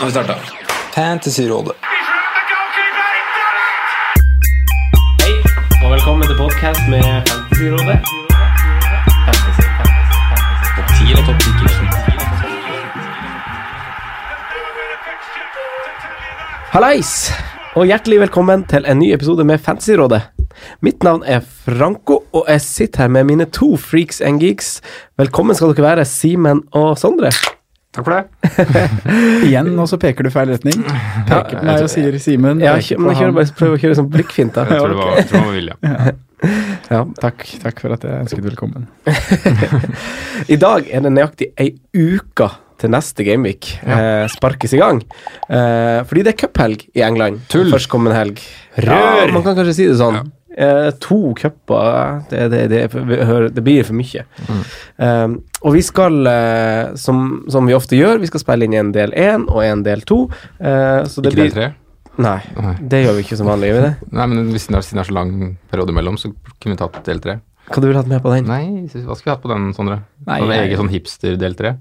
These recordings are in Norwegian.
Nå har vi starta. Fantasyrådet. Hei, og velkommen til podkast med Fantasyrådet. Fantasy, fantasy, fantasy. Topp 10 eller topp 10 Hallais, og hjertelig velkommen til en ny episode med Fantasyrådet. Mitt navn er Franco, og jeg sitter her med mine to freaks and geeks. Velkommen skal dere være, Simen og Sondre. Takk for det. Igjen, og så peker du feil retning. Peker på meg og sier Simen. Ja, men jeg kjører bare, prøver å kjøre sånn blikkfint, da. Jeg tror det var, jeg tror det var vilje. Ja. Takk, takk for at jeg ønsket velkommen. I dag er det nøyaktig ei uke til neste Gameweek eh, sparkes i gang. Eh, fordi det er cuphelg i England. Tull. Førstkommende helg. Rør. Ja, man kan kanskje si det sånn. Eh, to cuper, det, det, det, det, det blir for mye. Mm. Eh, og vi skal, eh, som, som vi ofte gjør, vi skal spille inn en del én og en del to. Eh, så det Ikke del blir tre? Nei, Nei. det gjør vi ikke som vanlig, gjør vi det? Nei, men hvis det er, siden det er så lang periode imellom, så kunne vi tatt del tre. Hva du vil hatt med på den? Nei, hva skulle vi hatt på den, Sondre? Nei, Sånn jeg- egen sånn hipster del tre?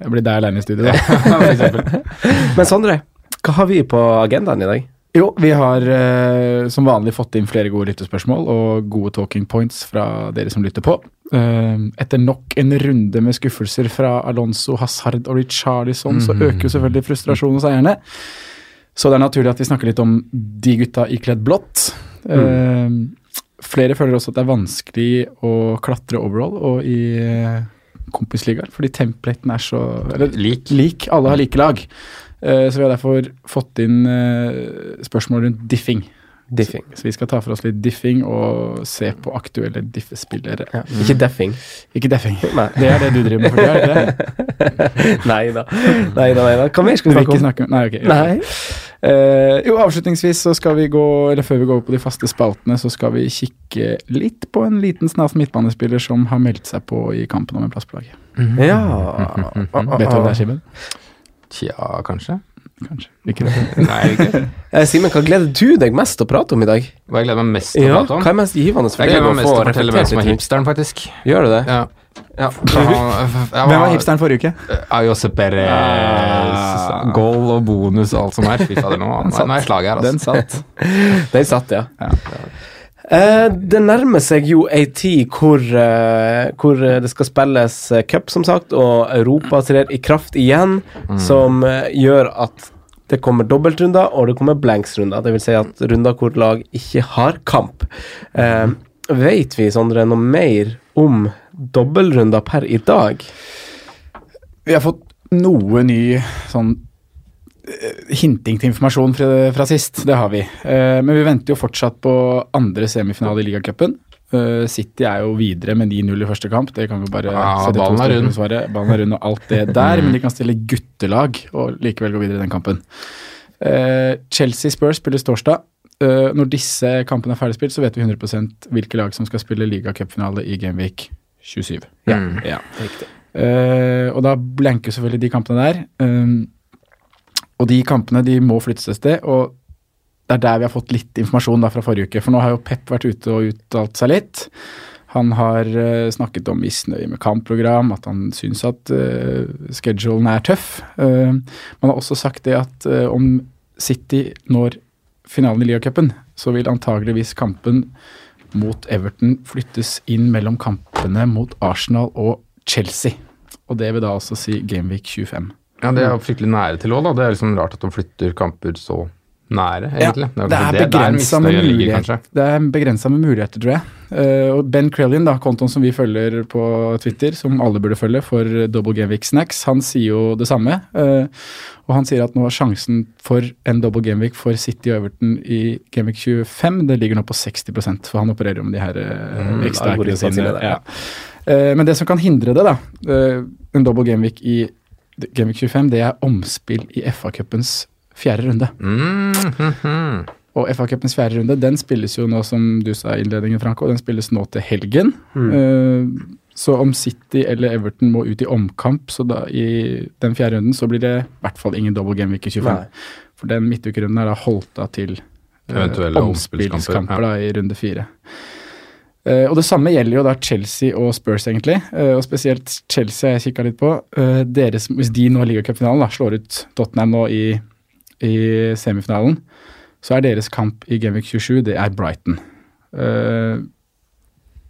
Jeg blir der alene i studio, da. Men Sondre, hva har vi på agendaen i dag? Jo, vi har eh, som vanlig fått inn flere gode lyttespørsmål og gode talking points fra dere som lytter på. Eh, etter nok en runde med skuffelser fra Alonso, Hazard og Richarlison, så øker jo selvfølgelig frustrasjonen hos eierne. Så det er naturlig at vi snakker litt om de gutta ikledd blått. Eh, flere føler også at det er vanskelig å klatre overall og i eh, kompisligaer, fordi templaten er så eller, Lik. lik. Alle har like lag. Eh, så vi har derfor fått inn eh, spørsmål rundt diffing. Diffing. Så vi skal ta for oss litt diffing og se på aktuelle diffespillere. Ja. Ikke deffing. Ikke deffing. Nei. Det er det du driver med for tida, nei da. Nei da, nei da. Hva mer skal vi snakke om? snakke Nei, ok. Nei. Uh, jo, avslutningsvis så skal vi gå, eller før vi går på de faste spaltene, så skal vi kikke litt på en liten snas midtbanespiller som har meldt seg på i kampen om en plass på laget. Ja Vet du hva det er, Simen? Tja, kanskje? Kanskje. Ikke det. Nei, ikke. Eh, Simen, hva gleder du deg mest til å prate om i dag? Hva jeg gleder meg mest til å Ja, prate om? Hva er mest givende for Jeg deg gleder meg mest til å fortelle hvem som er hipsteren, faktisk. Gjør du det? Ja. Ja. Hvem var hipsteren forrige uke? Ayose Perez, Ah. goal og bonus og alt som er. Fy fader, nå, er slaget her, altså. Den satt. Den satt, ja. Ja. Eh, det nærmer seg jo ei tid hvor, eh, hvor det skal spilles eh, cup, som sagt, og Europa trer i kraft igjen, som eh, gjør at det kommer dobbeltrunder, og det kommer blanks-runder. Det vil si at runder hvor lag ikke har kamp. Eh, vet vi, Sondre, noe mer om dobbeltrunder per i dag? Vi har fått noe ny sånn hinting til informasjon fra, fra sist, det har vi. Eh, men vi venter jo fortsatt på andre semifinale i ligacupen. Eh, City er jo videre med 9-0 i første kamp. Det kan vi bare Ja, sette ballen er rund. Ballen er rund og alt det der, men de kan stille guttelag og likevel gå videre i den kampen. Eh, Chelsea Spurs spilles torsdag. Eh, når disse kampene er ferdigspilt, så vet vi 100% hvilke lag som skal spille ligacupfinale i Gameweek 27. Ja. Mm. Ja. Riktig. Eh, og da blanker selvfølgelig de kampene der. Um, og de kampene de må flyttes et sted, og det er der vi har fått litt informasjon da fra forrige uke. For nå har jo Pep vært ute og uttalt seg litt. Han har uh, snakket om misnøye med kampprogram, at han syns at uh, schedulen er tøff. Uh, man har også sagt det at uh, om City når finalen i Liacupen, så vil antageligvis kampen mot Everton flyttes inn mellom kampene mot Arsenal og Chelsea. Og det vil da altså si Gameweek 25. Ja, det er jo fryktelig nære til òg, da. Det er liksom rart at de flytter kamper så nære, egentlig. det er begrensa med, er muligheter, tror jeg. Eh, og Ben Krellin, da, kontoen som vi følger på Twitter, som alle burde følge for Double Gameweek Snacks, han sier jo det samme. eh, og han sier at nå er sjansen for en double gameweek for City og Everton i Gameweek 25 det ligger nå på 60% for han opererer jo med de her uh, Mm, ekstra sine ja. Men det som kan hindre det, da, en double gameweek i Gameweek 25, det er omspill i FA-cupens fjerde runde. Mm, mm, mm. Og FA-cupens fjerde runde den spilles jo nå, som du sa i innledningen, Franco, den spilles nå til helgen. Uh, så om City eller Everton må ut i omkamp så da i den fjerde runden, så blir det i hvert fall ingen double game week i 25. Nei. For den midtukerunden er da holdt av til uh, omspillskamper ja. da, i runde fire. Eh, og det samme gjelder jo da Chelsea og Spurs, egentlig. Uh, og spesielt Chelsea har jeg kikka litt på. Uh, deres, hvis de nå i ligacupfinalen slår ut Tottenham nå i, i semifinalen, så er deres kamp i Gameweek 27 det er Brighton. Eh,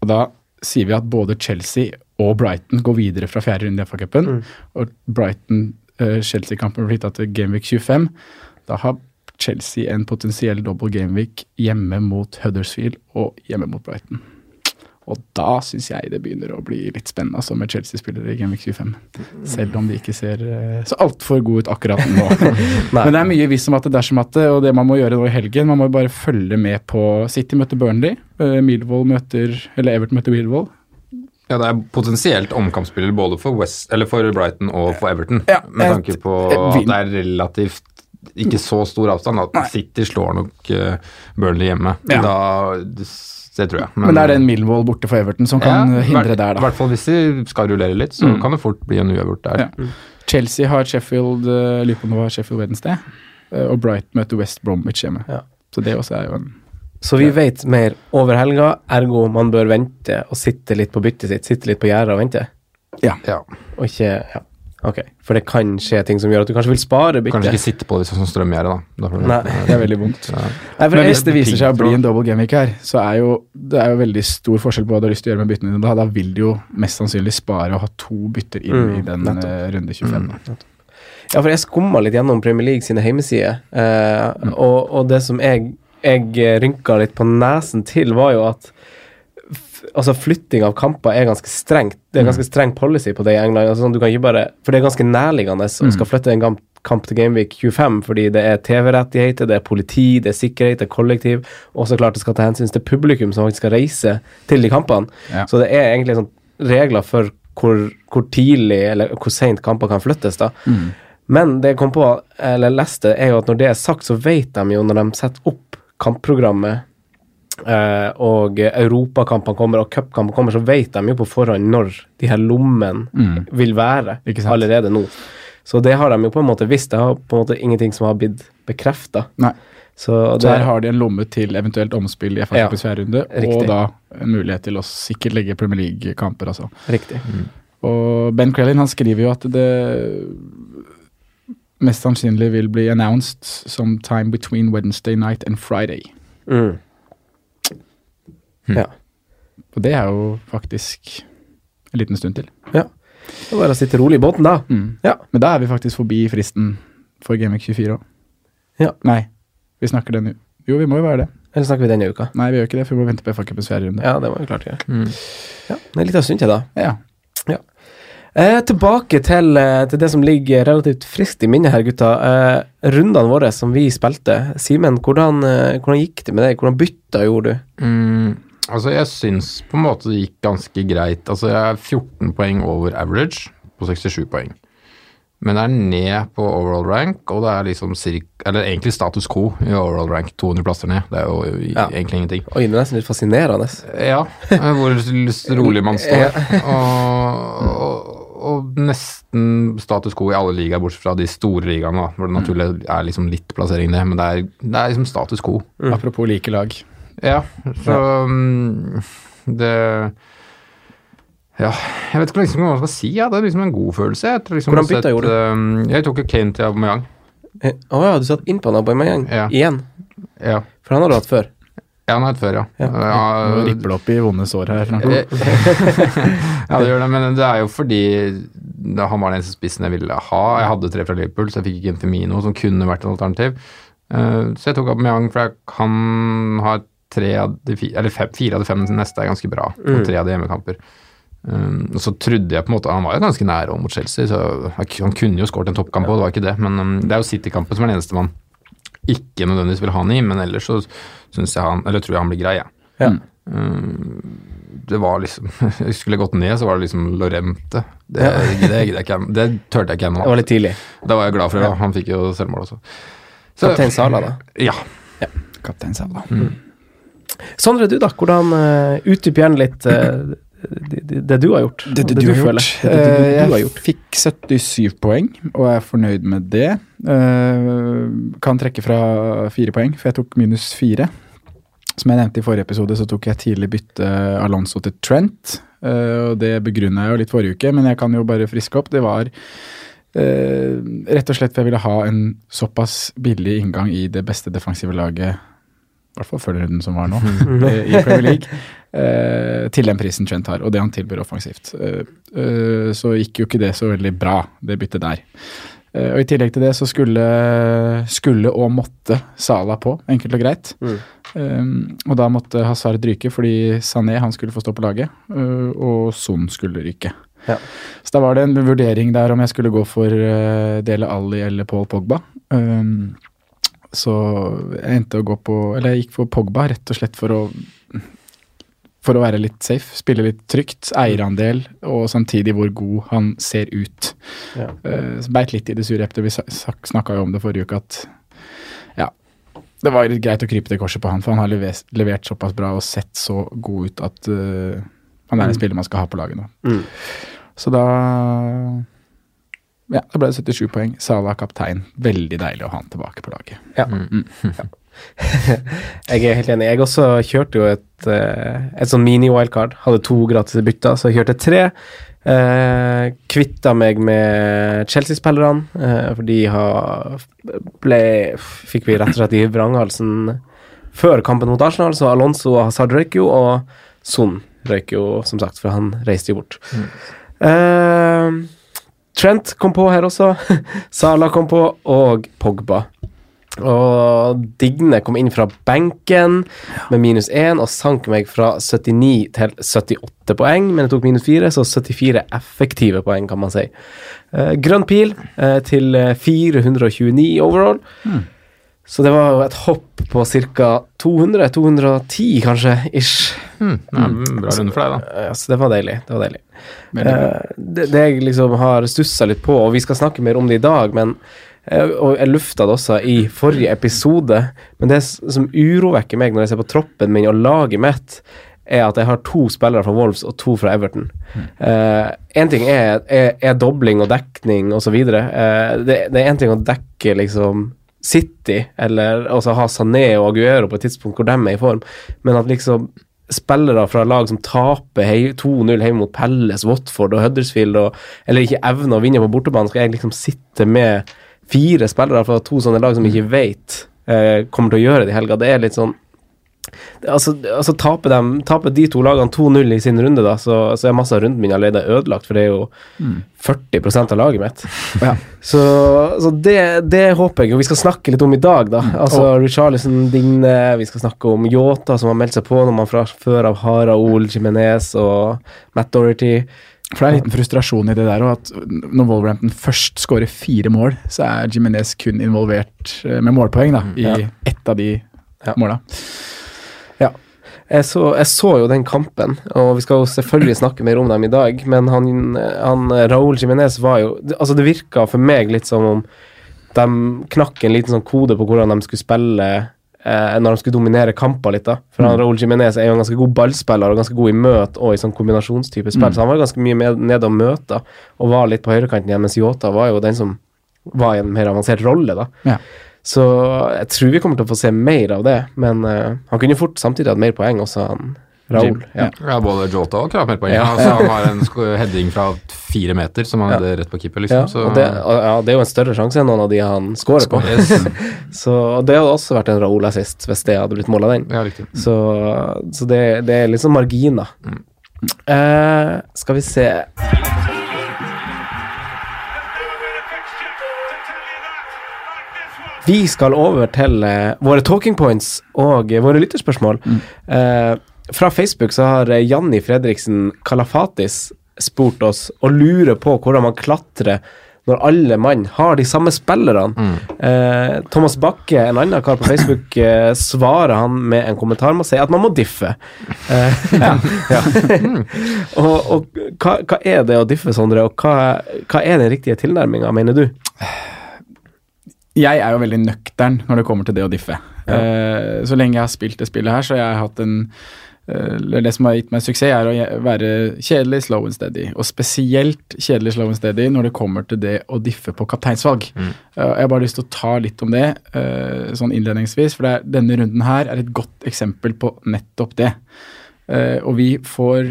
og da sier vi at både Chelsea og Brighton går videre fra fjerde runde i FA-cupen. Og Brighton-Chelsea-kampen blir flytta til Gameweek 25. Da har Chelsea en potensiell dobbel gameweek hjemme mot Huddersfield og hjemme mot Brighton. Og da syns jeg det begynner å bli litt spennende altså, med Chelsea-spillere i Genvik 25. Selv om de ikke ser eh, så altfor gode ut akkurat nå. Men det er mye visst om at det dersom at det, og det man må gjøre nå i helgen Man må bare følge med på City møter Burnley, uh, møter Eller Everton møter Milvold. Ja, det er potensielt omkampspiller både for, West, eller for Brighton og for Everton. Ja, med tanke på at det er relativt ikke så stor avstand. At City slår nok eh, Burnley hjemme. Ja. Da, det, tror jeg. Men, det er den Millwall borte for Everton som kan Ja, hindre hvert- der, I da. hvert fall hvis de skal rullere litt, så Mm. kan det fort bli en uavgjort der. Ja. Chelsea har Sheffield uh, var Sheffield Wednesday. eh, og Bright møter West Bromwich hjemme. Ja. Så det også er jo en Så vi vet mer over helga, ergo man bør vente og sitte litt på byttet sitt. Sitte litt på gjerdet og vente. Ja. Og ikke Ja, ok. For det kan skje ting som gjør at du kanskje vil spare Kanskje ikke sitte på det sånn som strømgjerde, da. da får Nei. Det er veldig vondt. Ja. Nei, for Men hvis det viser seg å bli en double gamic her, så er jo det er jo veldig stor forskjell på hva du har lyst til å gjøre med byttene dine. Da, da vil du jo mest sannsynlig spare og ha to bytter inn Mm, i den nettopp. eh, runde 25. Mm. Ja, for jeg skumma litt gjennom Premier League sine hjemmesider, eh, og, og det som jeg, jeg rynka litt på nesen til, var jo at altså flytting av kamper er ganske strengt. Det er ganske streng policy på det i England. Altså, sånn, du kan ikke bare, for det er ganske nærliggende å skal flytte en kamp, kamp til Gameweek 25 fordi det er TV-rettigheter, det er politi, det er sikkerhet, det er kollektiv, og så klart det skal ta hensyn til publikum som faktisk skal reise til de kampene. Ja. Så det er egentlig sånn regler for hvor, hvor tidlig eller hvor seint kamper kan flyttes. da. Men det jeg kom på, eller leste, er jo at når det er sagt, så vet de jo når de setter opp kampprogrammet, eh, og europakampene kommer og cupkampene kommer, så vet de jo på forhånd når de her lommene Mm. vil være allerede nå. Så det har de jo på en måte visst. Det har på en måte ingenting som har blitt bekrefta. Så Så det, her har de en lomme til eventuelt omspill i FA-cupens fjerde runde, Riktig. og da en mulighet til å sikkert legge Premier League-kamper, altså. riktig. Og Ben Crellin han skriver jo at det mest sannsynlig vil bli announced som time between Wednesday night and Friday. Mm. Ja. Og det er jo faktisk en liten stund til. ja. Det er bare å sitte rolig i båten, da. Ja. Men da er vi faktisk forbi fristen for Gameweek 24 òg. Ja. Nei, vi snakker den Jo, vi må jo være det. Eller snakker vi denne uka? Nei, vi gjør ikke det, for vi må vente på FA-cupens fjerde runde. Ja, det var jo klart gjøre. Mm. Ja, det er litt av stund til, da. Ja. Eh, tilbake til, eh, til det som ligger relativt friskt i minnet her, gutta. Eh, rundene våre som vi spilte. Simen, hvordan, eh, hvordan gikk det med deg? Hvordan bytta gjorde du? Mm, altså, jeg syns på en måte det gikk ganske greit. Altså, jeg er 14 poeng over average på 67 poeng. Men det er ned på overall rank, og det er liksom cirka Eller egentlig status quo i overall rank. 200 plasser ned. Det er jo Ja. egentlig ingenting. Og det er nesten litt fascinerende. Ja, hvor rolig man står. Og, og, og nesten status quo i alle ligaer, bortsett fra de store ligaene, da, hvor det naturlig er liksom litt plassering ned, men det er, det er liksom status quo. Apropos like lag. Ja, så ja. det Ja, jeg vet ikke liksom hva man skal si. Ja, det er liksom en god følelse. Jeg liksom Hvordan bytta gjorde du? um, Jeg tok jo Kane til Aubameyang. Eh, oh, ja, du satt innpå han Aubameyang Ja. igjen? Ja. For han har du hatt før. Ja, han har hatt før, ja. Ja. Nå ripper det opp i vonde sår her. ja, det gjør det, men det er jo fordi han var den eneste spissen jeg ville ha. Jeg hadde tre fra Liverpool, så jeg fikk ikke en Femino som kunne vært en alternativ. Eh, så jeg tok Aubameyang, for jeg kan ha tre av de fire, eller fem, fire av de fem neste er ganske bra, og tre av de hjemmekamper. Um, og så trodde jeg på en måte Han var jo ganske nære mot Chelsea, så han, kunne jo skåret en toppkamp òg, det var ikke det. Men um, det er jo City-kampen som er den eneste man ikke nødvendigvis vil ha han i, men ellers så syns jeg han Eller tror jeg han blir grei, jeg. Ja. Um, det var liksom Jeg skulle gått ned, så var det liksom Lorente. Det, Ja. det, gidder jeg ikke, det turte jeg ikke Det var litt tidlig. Da var jeg glad for det. Ja. Han fikk jo selvmål også. Så- Kaptein Sala, da. Ja. Kaptein Savla. Sondre, du da? Hvordan uh, Utdyp gjerne litt uh, det, det, det du har gjort. Det, det, og du har gjort. Du, Eh, du har jeg gjort. fikk 77 poeng, og er fornøyd med det. Uh, kan trekke fra fire poeng, for jeg tok minus fire. som jeg nevnte i forrige episode, så tok jeg tidlig bytte Alonso til Trent. eh, og det begrunna jeg jo litt forrige uke, men jeg kan jo bare friske opp. Det var eh, rett og slett for jeg ville ha en såpass billig inngang i det beste defensive laget, i hvert fall før den runden som var nå, i Premier League, eh, til den prisen Trent har, og det han tilbyr offensivt. Eh, eh, så gikk jo ikke det så veldig bra, det byttet der. Eh, og I tillegg til det så skulle, skulle og måtte Sala på, enkelt og greit. Mm. Og da måtte Hazard ryke fordi Sané han skulle få stå på laget, og Son skulle ryke. Ja. Så da var det en vurdering der om jeg skulle gå for Dele Alli eller Paul Pogba. Så jeg endte å gå på Eller jeg gikk for Pogba rett og slett for å for å være litt safe, spille litt trygt, eierandel, og samtidig hvor god han ser ut. Ja. Uh, beit litt i det sure eplet. Vi snakka jo om det forrige uke at ja, det var litt greit å krype til korset på han, for han har levert, levert såpass bra og sett så god ut at uh, han er en Mm. spiller man skal ha på laget nå. Mm. Så da ja, da ble det 77 poeng. Salah kaptein. Veldig deilig å ha han tilbake på laget. Ja. Mm. Jeg er helt enig. Jeg også kjørte jo et, eh, et sånn mini-wildcard. Hadde to gratis bytter, så jeg kjørte tre. Eh, kvitta meg med Chelsea-spillerne, eh, for de har ble, fikk vi rett og slett i vranghalsen før kampen mot Arsenal, så Alonso og Hazard røyk jo, og Son røyk jo, som sagt, for han reiste jo bort. Eh, Trent kom på her også. Sala kom på, og Pogba. Og Digne kom inn fra benken med minus 1 og sank meg fra 79 til 78 poeng, men jeg tok minus 4, så 74 effektive poeng, kan man si. Eh, grønn pil eh, til eh, 429 overall. Så det var jo et hopp på ca. 200-210, kanskje, ish. Mm. Ja, bra runde for deg, da. Eh, så det var deilig. Det var deilig. Eh, det, det jeg liksom har stussa litt på, og vi skal snakke mer om det i dag, men eh, og jeg lufta det også i forrige episode, men det som urovekker meg når jeg ser på troppen min og laget mitt, er at jeg har to spillere fra Wolves og to fra Everton. Én ting er, er, er dobling og dekning osv. Uh, det, det er én ting å dekke liksom City, eller altså ha Sané og Aguero på et tidspunkt hvor de er i form, men at liksom spillere fra lag som taper 2-0 hjemme mot Pelles, Watford og Huddersfield, og, eller ikke evner å vinne på bortebane, skal jeg liksom sitte med fire spillere fra to sånne lag som ikke vet eh, kommer til å gjøre det i helga. Det er litt sånn Altså, altså taper, de, taper de to lagene 2-0 i sin runde, da, så, så er masse av runden min allerede ødelagt, for det er jo 40% av laget mitt. Ja. Så, så det, det håper jeg jo vi skal snakke litt om i dag, da. Altså Richarlison, Digne, vi skal snakke om Yota, som har meldt seg på når man fra før av har Raoul Jimenez og Matt Dorothy. For det er en liten frustrasjon i det der, òg, at når Wolverhampton først skårer fire mål, så er Jimenez kun involvert eh, med målpoeng da, i Ja. ett av de Ja. måla. Jeg så, jeg så jo den kampen, og vi skal jo selvfølgelig snakke mer om dem i dag, men han, han Raúl Jiménez var jo Altså, det virka for meg litt som om de knakk en liten sånn kode på hvordan de skulle spille eh, når de skulle dominere kamper litt, da. For han Raúl Jiménez er jo en ganske god ballspiller og ganske god i møt og i sånn kombinasjonstype spill, så han var ganske mye med, nede og møta og var litt på høyrekanten igjen, mens Yota var jo den som var i en mer avansert rolle, da. Ja. Så jeg tror vi kommer til å få se mer av det, men uh, han kunne fort samtidig hatt mer poeng også, han Raoul. Ja. Ja, både Jota og Krav mer poeng. Ja. Altså, han har en heading fra fire meter som han Ja. hadde rett på keeper, Ja, liksom. Så, og det, og- ja, det er jo en større sjanse enn noen av de han scorer på. Yes. Så det hadde også vært en Raoul assist, hvis det hadde blitt måla den. Ja. Så, så det, det er liksom marginer. Eh, skal vi se Vi skal over til uh, våre talking points og uh, våre lytterspørsmål. Eh, fra Facebook så har eh, Janni Fredriksen Kalafatis spurt oss og lurer på hvordan man klatrer når alle mann har de samme spillerne. Eh, Thomas Bakke, en annen kar på Facebook, eh, svarer han med en kommentar med å si at man må diffe. Eh, ja. og og hva, hva er det å diffe, Sondre, og hva, hva er den riktige tilnærminga, mener du? Jeg er jo veldig nøktern når det kommer til det å diffe. Eh, så lenge jeg har spilt det spillet her, så jeg har hatt en eller det som har gitt meg suksess, er å være kjedelig, slow and steady. Og spesielt kjedelig, slow and steady når det kommer til det å diffe på kapteinsvalg. Mm. Uh, Jeg har bare lyst til å ta litt om det sånn innledningsvis, for det er, denne runden her er et godt eksempel på nettopp det. Eh, og vi får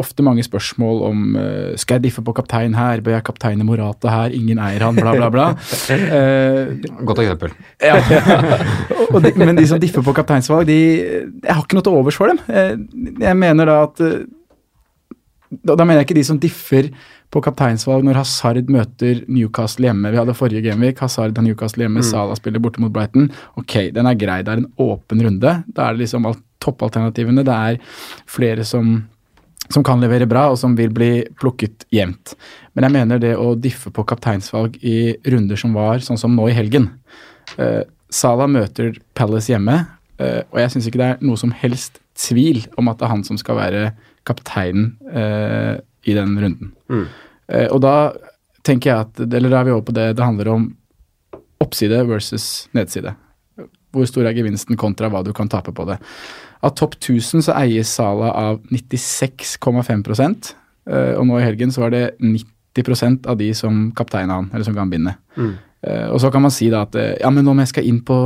ofte mange spørsmål om eh, skal jeg diffe på kaptein her, bør jeg kapteine Morata her, ingen eier han, bla, bla, bla. Eh, Godt eksempel. ja. og de, men de som differ på kapteinsvalg, de, jeg har ikke noe til overs for dem. Eh, Jeg mener da at eh, da, da mener jeg ikke de som differ på kapteinsvalg når Hazard møter Newcastle hjemme. Vi hadde forrige gameweek, Hazard har Newcastle hjemme, Salah spiller borte mot Brighton. Ok, den er grei, det er en åpen runde. Da er det liksom alt, toppalternativene. Det er flere som som kan levere bra, og som vil bli plukket jevnt. Men jeg mener det å diffe på kapteinsvalg i runder som var, sånn som nå i helgen Uh, Salah møter Palace hjemme, uh, og jeg syns ikke det er noe som helst tvil om at det er han som skal være kapteinen uh, i den runden. Mm. Eh, og da tenker jeg at Eller da er vi over på det det handler om oppside versus nedside. Hvor stor er gevinsten kontra hva du kan tape på det. Av topp 1000 så eies Sala av 96,5 eh, og nå i helgen så var det 90% av de som kapteina han, eller som ga han bindet. Mm. Eh, og så kan man si da at ja, men om jeg skal inn på,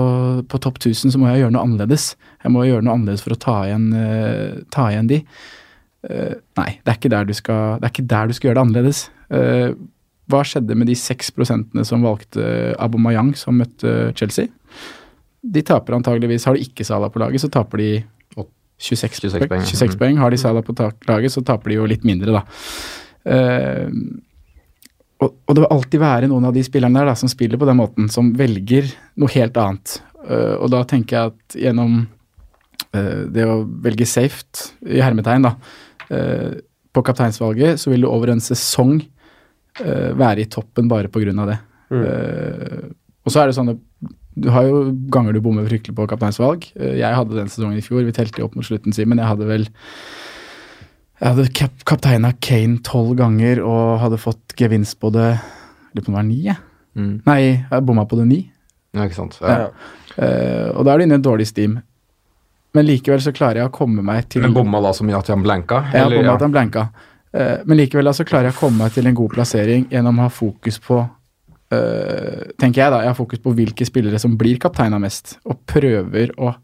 på topp 1000, så må jeg gjøre noe annerledes. Jeg må gjøre noe annerledes for å ta igjen, ta igjen de. Eh, nei, det er, ikke der du skal, det er ikke der du skal gjøre det annerledes. Uh, hva skjedde med de 6% som valgte Abomayang som møtte Chelsea? De taper antageligvis. Har de ikke Salah på laget, så taper de 26, 26 poeng. poeng, 26 Mm. poeng. Har de Salah på laget, så taper de jo litt mindre, da. Uh, og, og det vil alltid være noen av de spillerne der da, som spiller på den måten, som velger noe helt annet. Uh, og da tenker jeg at gjennom uh, det å velge safe, i hermetegn, da, på kapteinsvalget, så vil du over en sesong eh, være i toppen bare av det. Mm. Eh, og så er det sånn at du har jo ganger du bommer fryktelig på kapteinsvalg. Eh, jeg hadde den sesongen i fjor, vi telte jo opp mot slutten, Simen. Jeg hadde vel jeg hadde kap kapteina Kane tolv ganger og hadde fått gevinst på det Lurer på om det var ni, jeg. Mm. Nei, jeg bomma på det ni. Ja, ikke sant. Ja. Ja. Uh, og da er du inne i en dårlig steam. Men likevel så klarer jeg å komme meg til Men bomma da så mye at han blanka? Har eller- bomma ja. at han blanka. Uh, men likevel da så klarer jeg å komme meg til en god plassering gjennom å ha fokus på Uh, Tenker jeg da, jeg har fokus på hvilke spillere som blir kapteina mest, og prøver å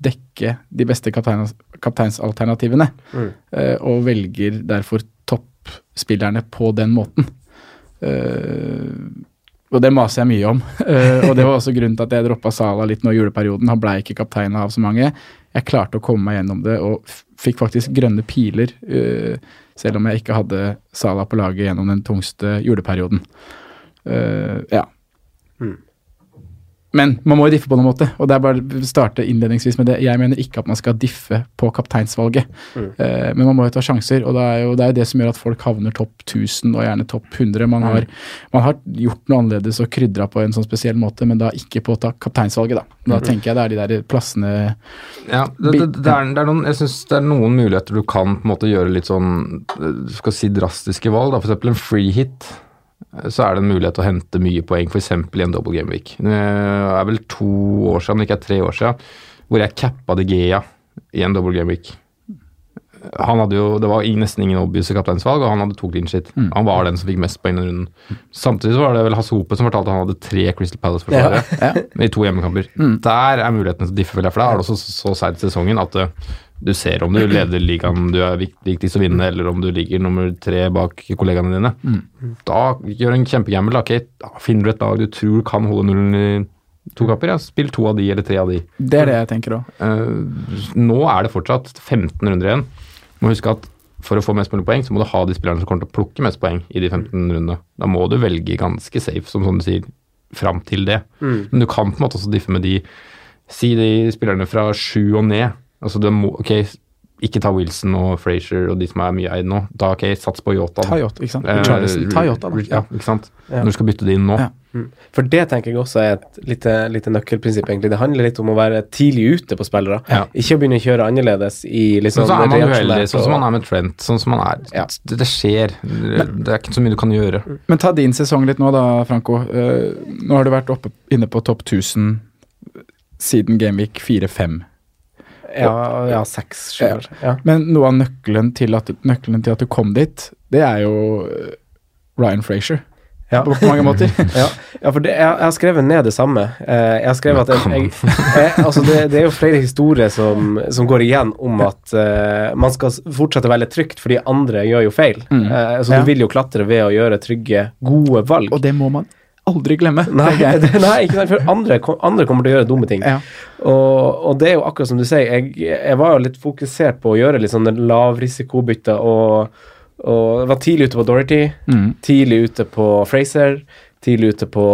dekke de beste kapteins, kapteinsalternativene. Mm. Uh, og velger derfor toppspillerne på den måten. Eh, og det maser jeg mye om. Eh, og det var også grunnen til at jeg droppa Sala litt nå i juleperioden. Han blei ikke kaptein av så mange. Jeg klarte å komme meg gjennom det og fikk faktisk grønne piler, eh, selv om jeg ikke hadde Sala på laget gjennom den tungste juleperioden. Eh, ja. Mm. Men man må jo diffe på noen måte, og det er bare å starte innledningsvis med det. Jeg mener ikke at man skal diffe på kapteinsvalget, Mm. eh, men man må jo ta sjanser. Og det er jo det, er det som gjør at folk havner topp 1000 og gjerne topp 100. Man har, man har gjort noe annerledes og krydra på en sånn spesiell måte, men da ikke på ta kapteinsvalget, da. Da tenker jeg det er de der plassene Ja, det, det, det, er, er noen, jeg synes det er noen muligheter du kan på en måte gjøre litt sånn eh, skal si drastiske valg. da, F.eks. en free hit. Så er det en mulighet til å hente mye poeng, f.eks. i en double game week. Det er vel to år siden, om det ikke er tre år siden, hvor jeg cappa De Gea i en double game week. Han hadde jo, Det var nesten ingen obvious kapteinsvalg, og han hadde to clean shit. Mm. Han var den som fikk mest poeng den runden. Samtidig så var det vel Hasse Hope som fortalte at han hadde tre Crystal Palace-forsvarere Ja. i to hjemmekamper. Mm. Der er mulighetene til å diffe, for da er det også så seigt i sesongen at eh, du ser om du leder ligaen du er vik- viktigst å vinne, eller om du ligger nummer tre bak kollegaene dine. Mm. Da gjør en kjempegamble. Okay, finner du et lag du tror kan holde nullen i to kapper, Ja. Spill to av de, eller tre av de. Det er det jeg tenker òg. Uh, nå er det fortsatt 15 runder igjen. Må huske at for å få mest mulig poeng, så må du ha de spillerne som kommer til å plukke mest poeng i de 15 rundene. Da må du velge ganske safe, som sånn du sier, fram til det. Mm. Men du kan på en måte også diffe med de Si de spillerne fra sju og ned. Altså du må, ok, ikke ta Wilson og Frazier og de som er mye eid nå. Da ok, sats på Yota. Ta Yota, ikke sant? Eh, ta Yota, da. Ja, ikke sant. Ja. Når du skal bytte det inn nå. Ja. Mm. For det tenker jeg også er et lite, lite nøkkelprinsipp, egentlig. Det handler litt om å være tidlig ute på spillere. Ja. Ikke å begynne å kjøre annerledes i Men liksom så er man uheldig, sånn som man er med Trent. Sånn som man er. Ja. Det, det skjer. Det er ikke så mye du kan gjøre. Men ta din sesong litt nå da, Franco. Uh, nå har du vært oppe inne på topp 1000 siden Gameweek 4-5. Ja, ja seks, sju. Ja. Ja. Men noe av nøkkelen til, at, nøkkelen til at du kom dit, det er jo eh, Ryan Frazier. Ja. På, på mange måter. Ja, ja for det, jeg, jeg har skrevet ned det samme. Eh, jeg har skrevet at jeg, jeg, jeg, altså det, det er jo flere historier som, som går igjen om at uh, man skal fortsette å velge trygt, fordi andre gjør jo feil. Mm. Uh, så Ja. du vil jo klatre ved å gjøre trygge, gode valg. Og det må man aldri glemme. Nei, det, nei, ikke sant, for andre, andre kommer til å gjøre dumme ting. Ja. Og, og det er jo akkurat som du sier, jeg, jeg var jo litt fokusert på å gjøre litt sånne lavrisikobytter, og, og var tidlig ute på Dorothy, Mm. tidlig ute på Fraser, tidlig ute på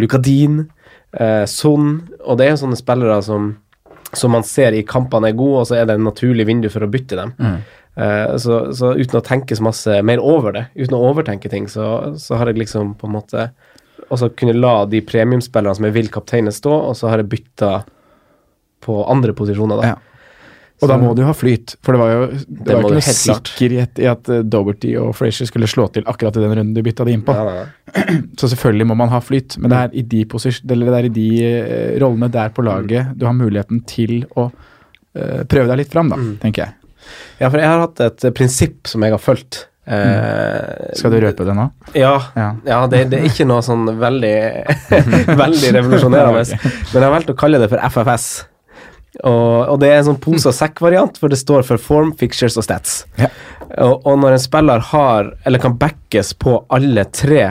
Lucadin, eh, Son, og det er jo sånne spillere som, som man ser i kampene er gode, og så er det en naturlig vindu for å bytte dem. Mm. Eh, så, så uten å tenke så masse mer over det, uten å overtenke ting, så, så har jeg liksom på en måte også kunne la de premiumspillerne som jeg vil kapteine stå, og så har jeg bytta på andre posisjoner, da. Ja. Og da må du ha flyt, for det var jo det var ikke noe sikkerhet i at Doberty og Frazier skulle slå til akkurat i den runden du bytta de inn på. Nei, nei. Så selvfølgelig må man ha flyt, men det er i de, eller det er i de eh, rollene der på laget du har muligheten til å uh, prøve deg litt fram, da, tenker jeg. Ja, for jeg har hatt et eh, prinsipp som jeg har fulgt. Eh, Skal du røpe det nå? Ja. Ja. Ja, det, det er ikke noe sånn veldig Veldig revolusjonerende. Men jeg har valgt å kalle det for FFS. Og, og det er en sånn pose og sekk-variant, for det står for form, fixtures og stats. Ja. Og, og når en spiller har, eller kan backes på alle tre,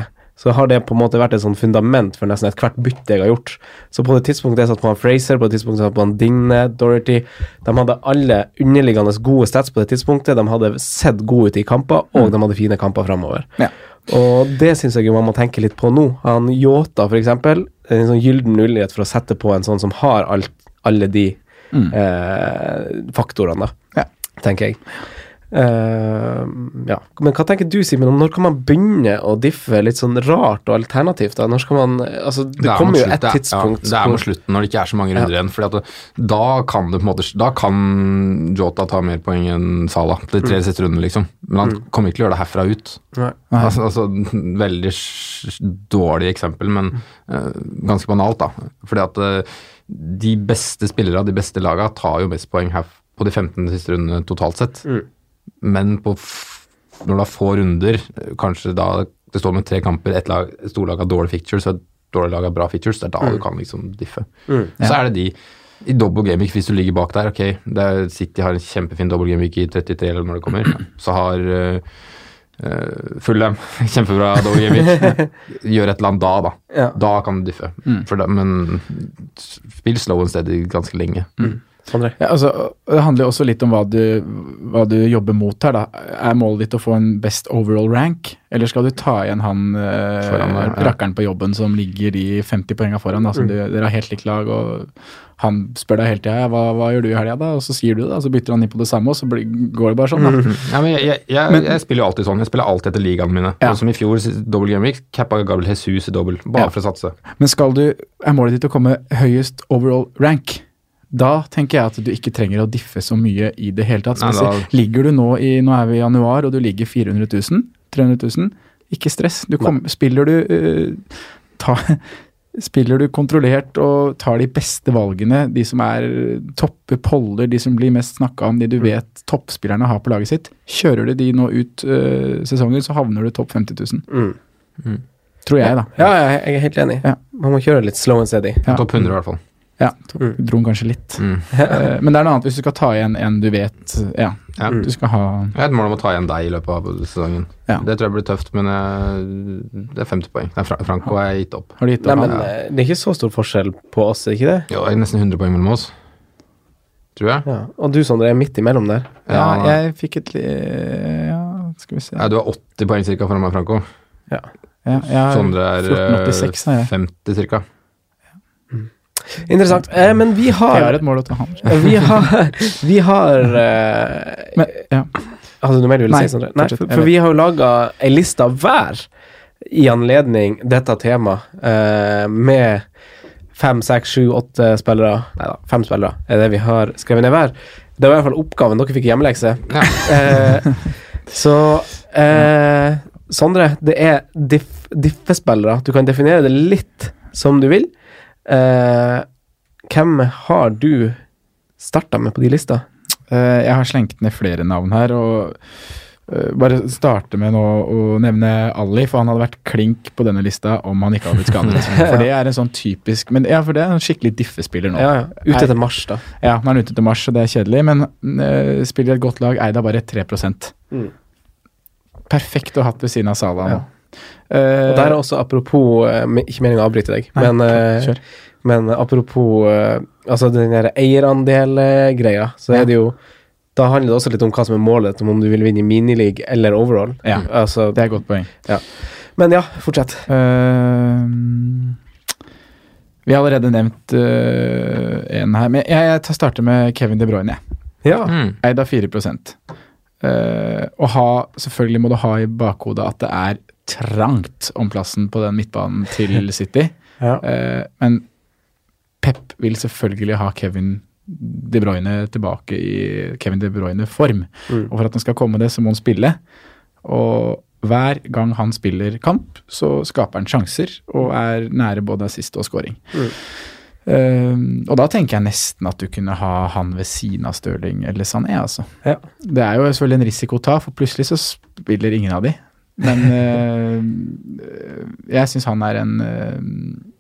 så har det på en måte vært et sånn fundament for nesten ethvert bytte jeg har gjort. Så på det tidspunktet jeg satt på han Fraser, på det tidspunktet jeg satt på han Digne, Dorothy De hadde alle underliggende gode stats på det tidspunktet. De hadde sett gode ut i kamper, og de hadde fine kamper framover. Ja. Og det syns jeg man må tenke litt på nå. Han Yota, for eksempel, en sånn gyllen mulighet for å sette på en sånn som har alt, alle de Mm. eh, faktorene, da, Ja. tenker jeg. Eh, ja. Men hva tenker du, Simen, om når kan man begynne å diffe litt sånn rart og alternativt? da? Når skal man Altså, det, det kommer jo et tidspunkt Ja, det er mot slutten når det ikke er så mange runder igjen. Fordi at da kan det på en måte Da kan Jota ta mer poeng enn Sala. De tre siste rundene, liksom. Men han kommer ikke til å gjøre det herfra ut. Altså, altså Veldig dårlig eksempel, men uh, ganske banalt, da. Fordi at uh, de beste spillerne, de beste lagene, tar jo mest poeng her på de 15 siste rundene totalt sett. Mm. Men på f når du har få runder, kanskje da det står med tre kamper, ett lag, et storlag har dårlige features og et dårlig lag har bra features, det er da du kan liksom diffe. Mm. Så er det de i double gameweek, hvis du ligger bak der, ok, det er, City har en kjempefin double gameweek i 33 eller når det kommer, så har uh, Fulham kjempebra double gameweek. Gjør et eller annet da, da. Ja. Da kan du diffe. For da, men spill slow and steady ganske lenge. Sondre? Ja, altså, det handler også litt om hva du, hva du jobber mot her. da. Er målet ditt å få en best overall rank, eller skal du ta igjen han eh, Foran ja. rakkeren på jobben som ligger de 50 poengene foran? da, som du, Dere har helt likt lag, og han spør deg hele tida hva, hva gjør du i helga, da? Og så sier du det, og så bytter han inn på det samme, og så blir, går det bare sånn. da. Ja, men jeg, jeg, jeg, jeg spiller jo alltid sånn. Jeg spiller alltid etter ligaene mine. Ja. Som i fjor, double gameweek, cappa Gabriel Jesus i double, bare for å satse. Men skal du, er målet ditt å komme høyest overall rank? Da tenker jeg at du ikke trenger å diffe så mye i det hele tatt. Nei, da- ligger du nå i Nå er vi i januar, og du ligger 400 000? 300 000? Ikke stress. Du kom, spiller du uh, ta, Spiller du kontrollert og tar de beste valgene, de som er topper poller, de som blir mest snakka om, de du vet toppspillerne har på laget sitt, kjører du de nå ut uh, sesongen, så havner du topp 50 000. Mm. Tror jeg, da. Ja, ja, jeg er helt enig. Ja. Man må kjøre litt slow and steady. Ja. Topp 100 i hvert fall. Ja, Mm. dro den kanskje litt. Mm. Eh, Men det er noe annet hvis du skal ta igjen en du vet Ja, Ja. du skal ha Jeg har et mål om å ta igjen deg i løpet av sesongen. Ja. Det tror jeg blir tøft, men det er 50 poeng. Nei, Franco har jeg gitt opp. Har du gitt Nei, opp? men han? eh, det er ikke så stor forskjell på oss, er det ikke det? Jo, det er nesten 100 poeng mellom oss. Tror jeg. Ja. Og du, Sondre, er midt imellom der. Ja, jeg fikk et. Ja, skal vi se. Ja, du har 80 poeng ca. foran meg, Franco. Ja. Ja, jeg har Sondre er eh, 1486 50 cirka. Interessant. Eh, men vi Jeg har har et mål å ta ham. Vi har, vi har eh, Men, ja. Hadde du mer du ville Nei, si, Sondre? Nei, for, for vi har jo laga ei liste hver i anledning dette temaet, eh, med fem, seks, sju, åtte spillere Nei da, fem spillere er det vi har skrevet ned hver. Det var i hvert fall oppgaven. Dere fikk hjemmelekse. Eh, så eh, Sondre, det er diff, diffespillere. Du kan definere det litt som du vil. Eh, hvem har du starta med på de lista? Uh, jeg har slengt ned flere navn her, og uh, bare starte med nå å nevne Ali, for han hadde vært klink på denne lista om han ikke hadde blitt skadet. For det er en sånn typisk Men ja, for det er en skikkelig diffespiller nå. Ja, ja. Ute etter mars, da. Ja, nå er han ute etter mars, og det er kjedelig, men spiller i et godt lag, eid av bare 3 Mm. Perfekt å ha hatt ved siden av Salah nå. Ja. Og der er også apropos eh, Ikke meningen å avbryte deg, Nei, men, eh, kjør. men apropos eh, altså den der eierandel-greia, så er det jo Da handler det også litt om hva som er målet, om du vil vinne i minileague eller overall. Ja. Altså, Det er et godt poeng. men ja, fortsett. Uh, vi har allerede nevnt uh, en her, men jeg, jeg starter med Kevin De Bruyne. Ja. Mm. Eid av 4 uh, Og ha, selvfølgelig må du ha i bakhodet at det er trangt om plassen på den midtbanen til City. ja. Eh, men Pep vil selvfølgelig ha Kevin De Bruyne tilbake i Kevin De Bruyne-form. Mm. Og for at han skal komme det, så må han spille. Og hver gang han spiller kamp, så skaper han sjanser og er nære både assist og scoring. Mm. Eh, og da tenker jeg nesten at du kunne ha han ved siden av Stirling eller Sané, altså. Ja. Det er jo selvfølgelig en risiko å ta, for plutselig så spiller ingen av de. Men eh, jeg syns han er en eh,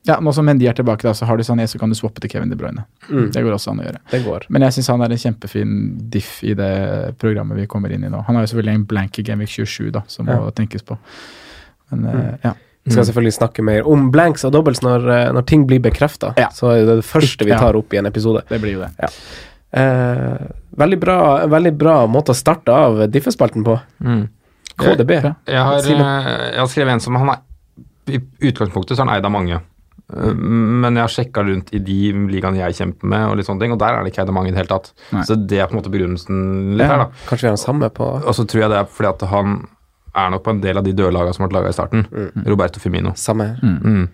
Ja, nå som Mendy er tilbake, da, så har du Sané, så kan du swappe til Kevin De Bruyne. Mm. Det går også an å gjøre. Det går. Men jeg syns han er en kjempefin diff i det programmet vi kommer inn i nå. Han har jo selvfølgelig en blank i Gameweek 27, da, som må tenkes på. Men eh, Mm. ja. Vi skal selvfølgelig snakke mer om blanks og doubles når, når ting blir bekrefta. Ja. Så er det det første vi tar opp i en episode. Det blir jo det. Eh, veldig, bra, veldig bra måte å starte av diffespalten på. Mm. KDB. Jeg, Jeg har, eh, jeg har skrevet en som han er I utgangspunktet så er han eid av mange. Eh, Men jeg har sjekka rundt i de ligaene jeg kjemper med, og litt sånne ting, og der er det ikke eid av mange i det hele tatt. Nei. Så det er på en måte begrunnelsen litt Ja. her, da. Kanskje vi har den samme på Og så tror jeg det er fordi at han er nok på en del av de døde lagene som ble laga i starten. Roberto Firmino. samme her. Mm.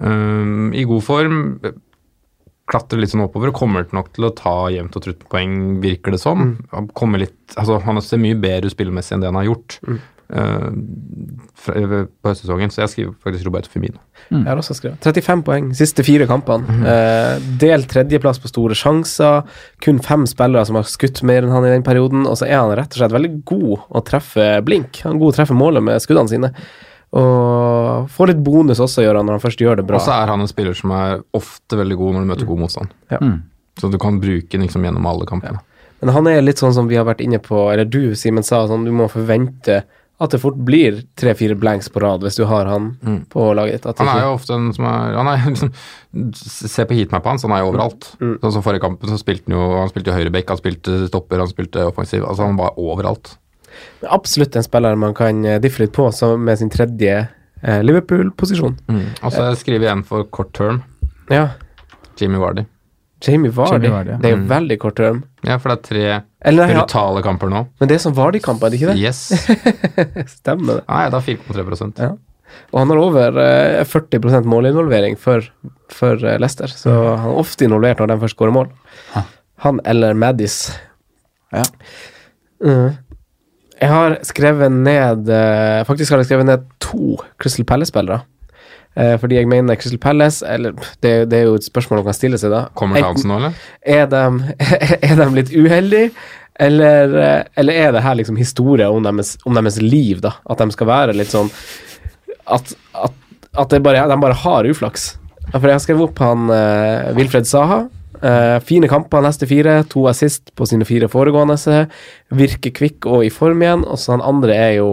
Um, I god form. Klatrer litt sånn oppover og kommer nok til å ta jevnt og trutt poeng, virker det som. Han kommer litt, altså Han ser mye bedre ut spillemessig enn det han har gjort uh, fra, på høstsesongen, så jeg skriver faktisk Roberto Firmino. Jeg har også skrevet. 35 poeng, siste fire kampene. Mm. Uh, delt tredjeplass på store sjanser. Kun fem spillere som har skutt mer enn han i den perioden. Og så er han rett og slett veldig god å treffe blink. Han er god å treffe målet med skuddene sine. Og får litt bonus også, gjør han når han først gjør det bra. Og så er han en spiller som er ofte veldig god når du møter god motstand. Mm. Så du kan bruke den liksom gjennom alle kampene. Men han er litt sånn som vi har vært inne på, eller du, Simen, sa, sånn du må forvente at det fort blir tre-fire blanks på rad hvis du har han på laget ditt. Han er jo ofte en som er Han er liksom Se på heatmappa hans, han er jo overalt. Mm. Sånn som forrige kampen, så spilte han jo Han spilte høyreback, han spilte stopper, han spilte offensiv. Altså han var overalt. Absolutt en spiller man kan eh, diffe litt på, som med sin tredje eh, Liverpool-posisjon. Og så skriver jeg en for kort term. Ja. Vardy. Jamie Vardy. Jamie Vardy, ja. Det er jo Mm. veldig kort term. Ja, for det er tre Eller nei, ja, brutale kamper nå. men det er sånn Vardy-kamp, er det ikke det? Yes. Stemmer det. Nei, da 4,3 Ja. Og han har over eh, 40% målinvolvering for, for eh, Leicester, så han er ofte involvert når de først skårer mål. Ha. Han eller Maddis. Ja. Mm. Jeg har skrevet ned eh, Faktisk har jeg skrevet ned to Crystal Palace-spillere. Eh, fordi jeg mener Crystal Palace Eller det, det er jo et spørsmål man kan stille seg, da. Kommer Townsend nå, eller? er de, er de litt uheldige, eller, eh, eller er det her liksom historie om deres, om deres liv, da? At de skal være litt sånn At, at, at det bare, de bare har uflaks. For jeg har skrevet opp han Wilfred Saha. Eh, fine kamper neste fire, to assist på sine fire foregående. Virker kvikk og i form igjen. Og så han andre er jo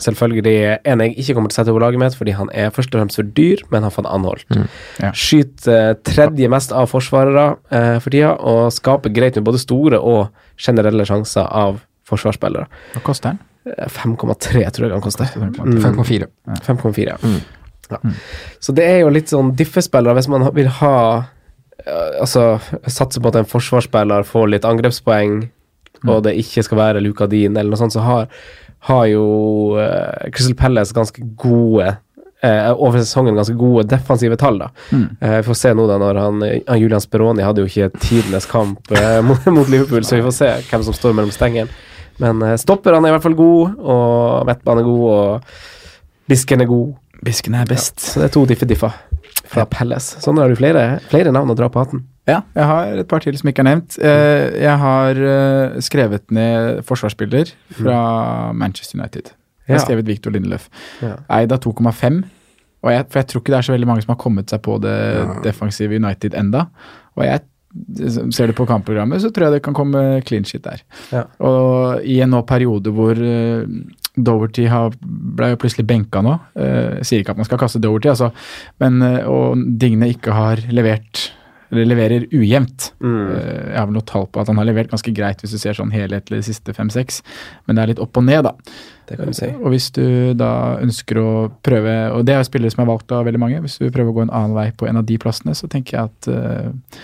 selvfølgelig en jeg ikke kommer til å sette på laget mitt, fordi han er først og fremst for dyr, men har fått anholdt. Ja. Skyter eh, tredje mest av forsvarere eh, for tida, og skaper greit med både store og generelle sjanser av forsvarsspillere. Hva koster? Eh, 5,3 tror jeg han koster. Mm. 5,4. 5,4, ja. Mm. ja. Så det er jo litt sånn diffespillere hvis man vil ha eh, Altså satser på at en forsvarsspiller får litt angrepspoeng, og det ikke skal være Luka Dean eller noe sånt, så har, har jo uh, Crystal Palace ganske gode uh, over sesongen ganske gode defensive tall. da. Mm. Uh, vi får se nå da når han, han Julian Speroni hadde jo ikke tidenes kamp mot, mot Liverpool, så vi får se hvem som står mellom stengene. Men stopper han er i hvert fall god, og midtbanen er god, og Bisken er god. Bisken er best. Så det er to diffe-differ fra Palace. Sånn har du flere, flere navn å dra på hatten. Ja, jeg har et par til som ikke er nevnt. Eh, Jeg har eh, skrevet ned forsvarsspiller fra Manchester United. Jeg har skrevet Victor Lindeløf. Ja. Eid av 2,5. Og jeg, for jeg tror ikke det er så veldig mange som har kommet seg på det defensive United enda. Og jeg ser du på kampprogrammet, så tror jeg det kan komme clean shit der. Ja. Og i en nå periode hvor eh, Doverty ble jo plutselig benka nå. eh, jeg sier ikke at man skal kaste Doverty, altså, men eh, og Digne ikke har levert eller leverer ujevnt. Mm. Eh, Jeg har vel noe tall på at han har levert ganske greit hvis du ser sånn helhetlig de siste fem-seks, men det er litt opp og ned, da. Det kan du si. Og hvis du da ønsker å prøve, og det er jo spillere som er valgt av veldig mange, hvis du prøver å gå en annen vei på en av de plassene, så tenker jeg at uh,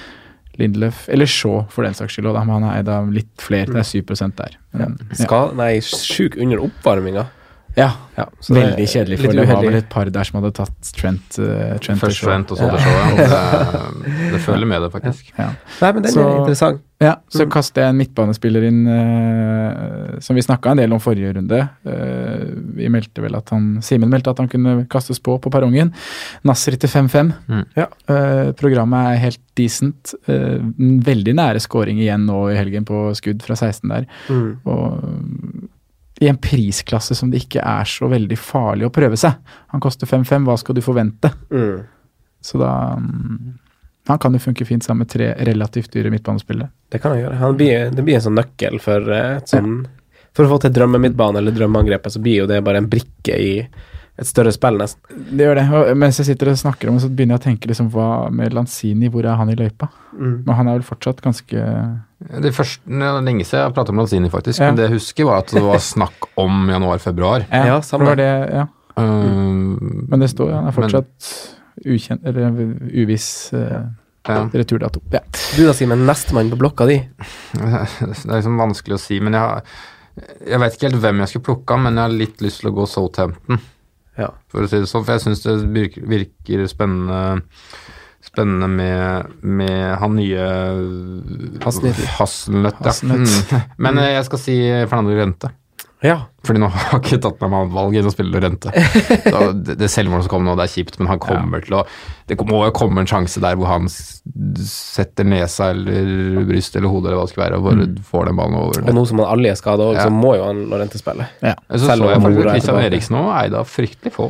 Lindelöf, eller Shaw for den saks skyld, og da han er eid av litt flere, det er 7 der. Men, ja. Skal, nei, sjuk under oppvarminga. Ja. Ja, så det Veldig kjedelig, for det var vel et par der som hadde tatt Trent, Uh, Trent Først Trent og så det showet. Det, det følger med det, faktisk. Ja. Nei, men den Så- er interessant. Ja, så Mm. kaster jeg en midtbanespiller inn uh, som vi snakka en del om forrige runde. Uh, vi meldte vel at han Simen meldte at han kunne kastes på på perrongen. Nasri til 5-5. Mm. Ja. Eh, programmet er helt decent. Eh, veldig nære scoring igjen nå i helgen på skudd fra 16 der. Mm. Og i en prisklasse som det ikke er så veldig farlig å prøve seg. Han koster 5-5, hva skal du forvente? Mm. Så da mm, Han kan jo funke fint sammen med tre relativt dyre midtbanespillere. Det kan han gjøre. Han blir, det blir en sånn nøkkel for eh, sånn For å få til drømmemidtbane eller drømmeangrepet, så blir jo det bare en brikke i et større spill, nesten. Det gjør det. Og mens jeg sitter og snakker om det, så begynner jeg å tenke liksom hva med Lanzini, hvor er han i løypa? Mm. Men han er vel fortsatt ganske Det første, lenge siden jeg pratet om Lanzini, faktisk. Ja. Men det jeg husker, var at det var snakk om januar-februar. Ja, ja samme. det var det, ja. Um, Men det står han er fortsatt ukjent, eller uviss Uh, ja. returdato. Ja. Du da, Simen, nestemann på blokka di. Det er liksom vanskelig å si, men jeg har Jeg vet ikke helt hvem jeg skulle plukka, men jeg har litt lyst til å gå Southampton, Ja. for å si det sånn. For jeg syns det virker, virker spennende Spennende med, med han nye Hasselnøtt. Hasselnøtt, ja. Mm. Men eh, jeg skal si Fernando Grente. ja. Fordi nå har ikke tatt meg med annet valg enn å spille Lorente. Det, det selvmålet som kom nå, det er kjipt, men han kommer til å Det må jo komme en sjanse der hvor han setter nesa eller brystet eller hodet eller hva det skal være, og bare får den ballen over. Og nå som han alle er skada òg, Ja. så må jo han Lorente spille. Ja. Så Selv så jeg faktisk er Christian. Eriksen òg eide av fryktelig få.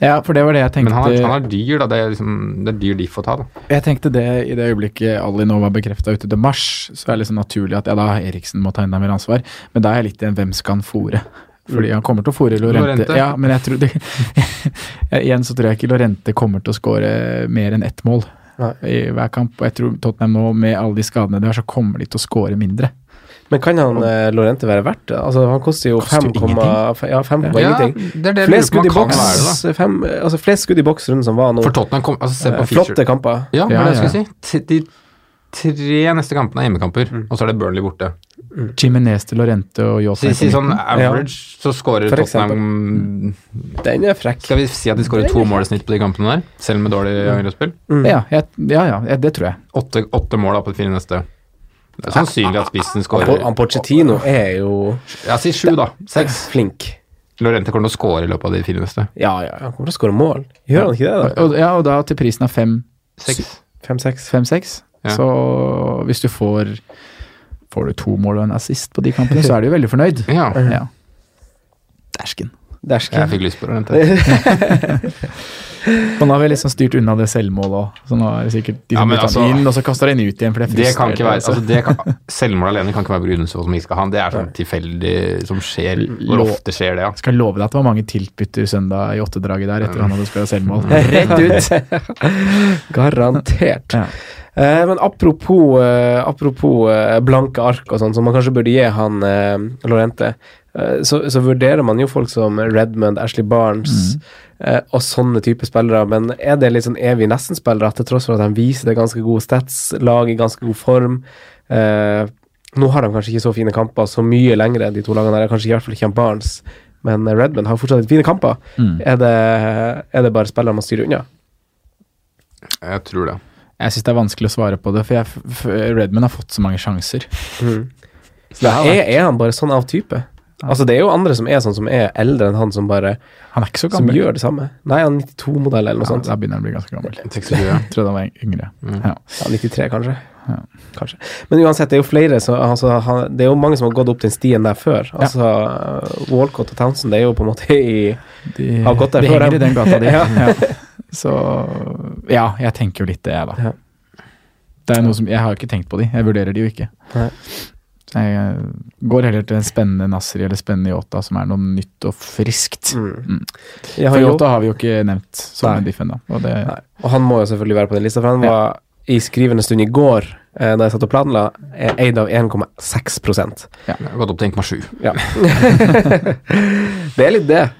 ja, for det var det jeg tenkte. Men han er, han er dyr, da. Det er, liksom, det er dyr de får ta, da. Jeg tenkte det i det øyeblikket Ali nå var bekrefta ute til mars, så er det liksom naturlig at ja, da Eriksen må ta enda mer ansvar. Men da er jeg litt i en hvem skal han fòre? Fordi han kommer til å fòre Lorente. Lorente. Ja, men jeg tror det, Igjen så tror jeg ikke Lorente kommer til å skåre mer enn ett mål Nei. i hver kamp. Og jeg tror Tottenham nå, med alle de skadene de har, så kommer de til å skåre mindre. Men kan han eh, Lorente være verdt det? Altså, han koster jo Koster 5,5 ja, 5, Ja, ingenting. det er det Flest skudd i boks kan være, da. fem, altså, Flest skudd i boks runden som var nå. For Tottenham kom, altså Se Eh. Flotte kamper. Ja, det Ja, det jeg ja. skulle si. De tre neste kampene er hjemmekamper, Mm. og så er det Burnley borte. Jimenez til Lorente og Yota Si, si sånn average, average, så scorer Tottenham Den er frekk. Skal vi si at de scorer to mål i snitt på de kampene der, selv med dårlig angrepsspill? Mm. Ja, ja, ja, ja, det tror jeg. Åtte, åtte mål da på de fire neste. Det er sannsynlig at spissen Han, scorer han Pochettino er jo Ja, si sju, da. Seks. flink. Lorente kommer til å score i løpet av de fire neste. Ja, ja, han kommer til å skåre mål. Gjør han ikke det, da? Og, ja, og da til prisen av fem Seks. Fem-seks. 5-6. Ja. Så hvis du får Får du to mål og en assist på de kampene, så er du jo veldig fornøyd. Ja. Ja. Dæsken. Dæsken. Jeg fikk lyst på det. Og nå har vi liksom styrt unna det selvmålet òg, så nå er det sikkert de som ja, altså, inn, og så kaster de den ut igjen. For det, Det kan ikke være, altså det kan, Selvmål alene kan ikke være begrunnelse for at man ikke skal ha den. Det er sånn tilfeldig som skjer. Hvor ofte skjer det, ja. Skal love deg at det var mange tiltbytter søndag i åttedraget der etter han hadde skåret selvmål. Rett ut. Garantert. Ja. Eh, men apropos, eh, apropos eh, blanke ark og sånn, som man kanskje burde gi han eh, Lorente, så, så vurderer man jo folk som Redmond, Ashley Barnes eh, og sånne type spillere, men er det litt sånn evig nesten-spillere til tross for at de viser det ganske gode stats, lag i ganske god form? Eh, nå har de kanskje ikke så fine kamper så mye lenger, de to lagene der, kanskje i hvert fall ikke han Barnes, men Redmond har fortsatt litt fine kamper. Mm. Er, det, er det bare spillere man styrer unna? Jeg tror det. Jeg syns det er vanskelig å svare på det, for jeg, for Redman har fått så mange sjanser. Mm. Så det er, er han bare sånn av type? Altså, det er jo andre som er sånn, som er eldre enn han, som bare Han er ikke så gammel. som gjør det samme. Nei, han er 92-modell eller noe Ja, sånt. da begynner han å bli ganske gammel. 26. Jeg trodde han var yngre. Mm. Ja. Ja, 93, kanskje. Ja. Kanskje. Men uansett, det er jo flere så, altså, han, Det er jo mange som har gått opp den stien der før. Altså, Walcott og Townsend det er jo på en måte i De, Har gått der de før, henger i den gata de. Ja. ja. Så ja, jeg tenker jo litt det, jeg, da. Ja. Det er noe som, jeg har ikke tenkt på de, jeg vurderer de jo ikke. Nei. Jeg eh, går heller til en spennende Nasri eller spennende Yota, som er noe nytt og friskt. mm. Mm. For Yota har vi jo ikke nevnt som Nei. en diff ennå. Og. Og han må jo selvfølgelig være på den lista, for han Ja. var i skrivende stund i går, eh, da jeg satt og planla, eh, eid av 1,6 Jeg har gått opp til 1,7. Ja. det er litt det.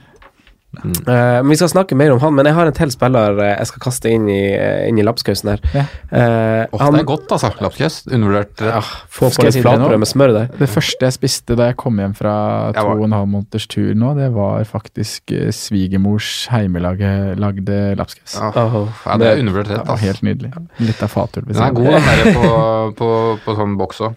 Mm. Uh, vi skal snakke mer om han, men jeg har en til spiller uh, jeg skal kaste inn i, uh, inn i lapskausen her. Ja. Eh, han det er godt, altså. Lapskaus. Undervurdert. ja, Få på litt flatbrød med smør der. Det første jeg spiste da jeg kom hjem fra to var- og en halv måneders tur nå, det var faktisk svigermors heimelagde lapskaus. Ja. Åh, Ja, det er undervurdert rett, altså. helt nydelig. Litt av fatul. Den er god, den der på, på, på sånn boks òg.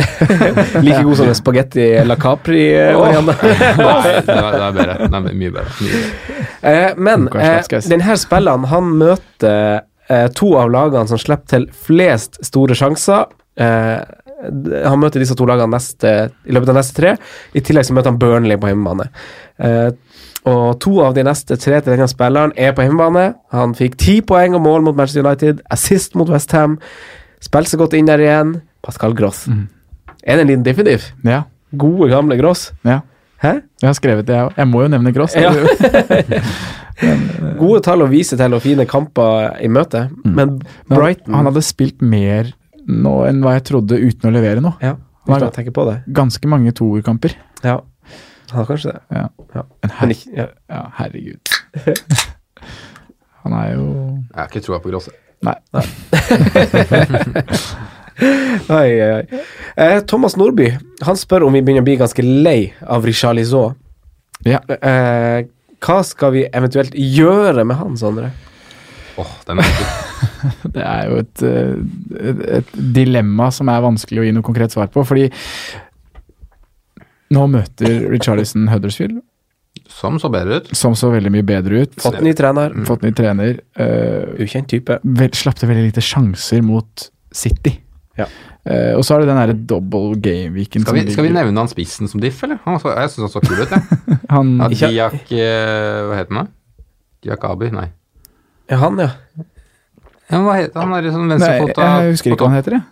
Like god som en spagetti la Capri-variant. Nei, det er, det er bedre. Den er mye bedre. Mye bedre. Eh, men eh, denne spilleren han møter eh, to av lagene som slipper til flest store sjanser. Eh, han møter disse to lagene neste, i løpet av neste tre. I tillegg så møter han Burnley på hjemmebane. Eh, og to av de neste tre til denne spilleren er på hjemmebane. Han fikk ti poeng og mål mot Manchester United, assist mot Westham. Spilte seg godt inn der igjen. Pascal Gross. Mhm. Er det en liten definitiv? Ja, Gode, gamle Gross. ja. Hæ? Jeg har skrevet det, jeg òg. Jeg må jo nevne Gross. Ja. Gode tall å vise til og fine kamper i møte, men Men Brighton Han hadde spilt mer nå enn hva jeg trodde uten å levere noe. Ja, Han uten har å tenke på det. ganske mange toerkamper. Ja, han har kanskje det. Ja. Ja. Men Men her, ikke, ja. ja, herregud. Han er jo Jeg har ikke troa på Grosse. Nei. Oi, oi, oi. Eh, Thomas Nordby han spør om vi begynner å bli ganske lei av Richarlison. Ja. Eh, hva skal vi eventuelt gjøre med han, Sondre? Oh, den er. Det er jo et, eh, et, et dilemma som er vanskelig å gi noe konkret svar på. Fordi nå møter Richarlison Huddersfield, Som så bedre ut. som så veldig mye bedre ut. Fått ny trener. Fått ny trener. Uh, Ukjent type. vel, slapp til veldig lite sjanser mot City. Ja. Uh, og så er det den derre double game-weeken Skal vi, skal vi nevne han spissen som diff, eller? Han så, jeg syns han så kul ut, jeg. Han, Ja, Diak eh, Hva heter han? da? Diak Abi? Nei. Ja, han, ja. Ja, hva heter han? er sånn venstrefota jeg husker ikke hva han heter, jeg.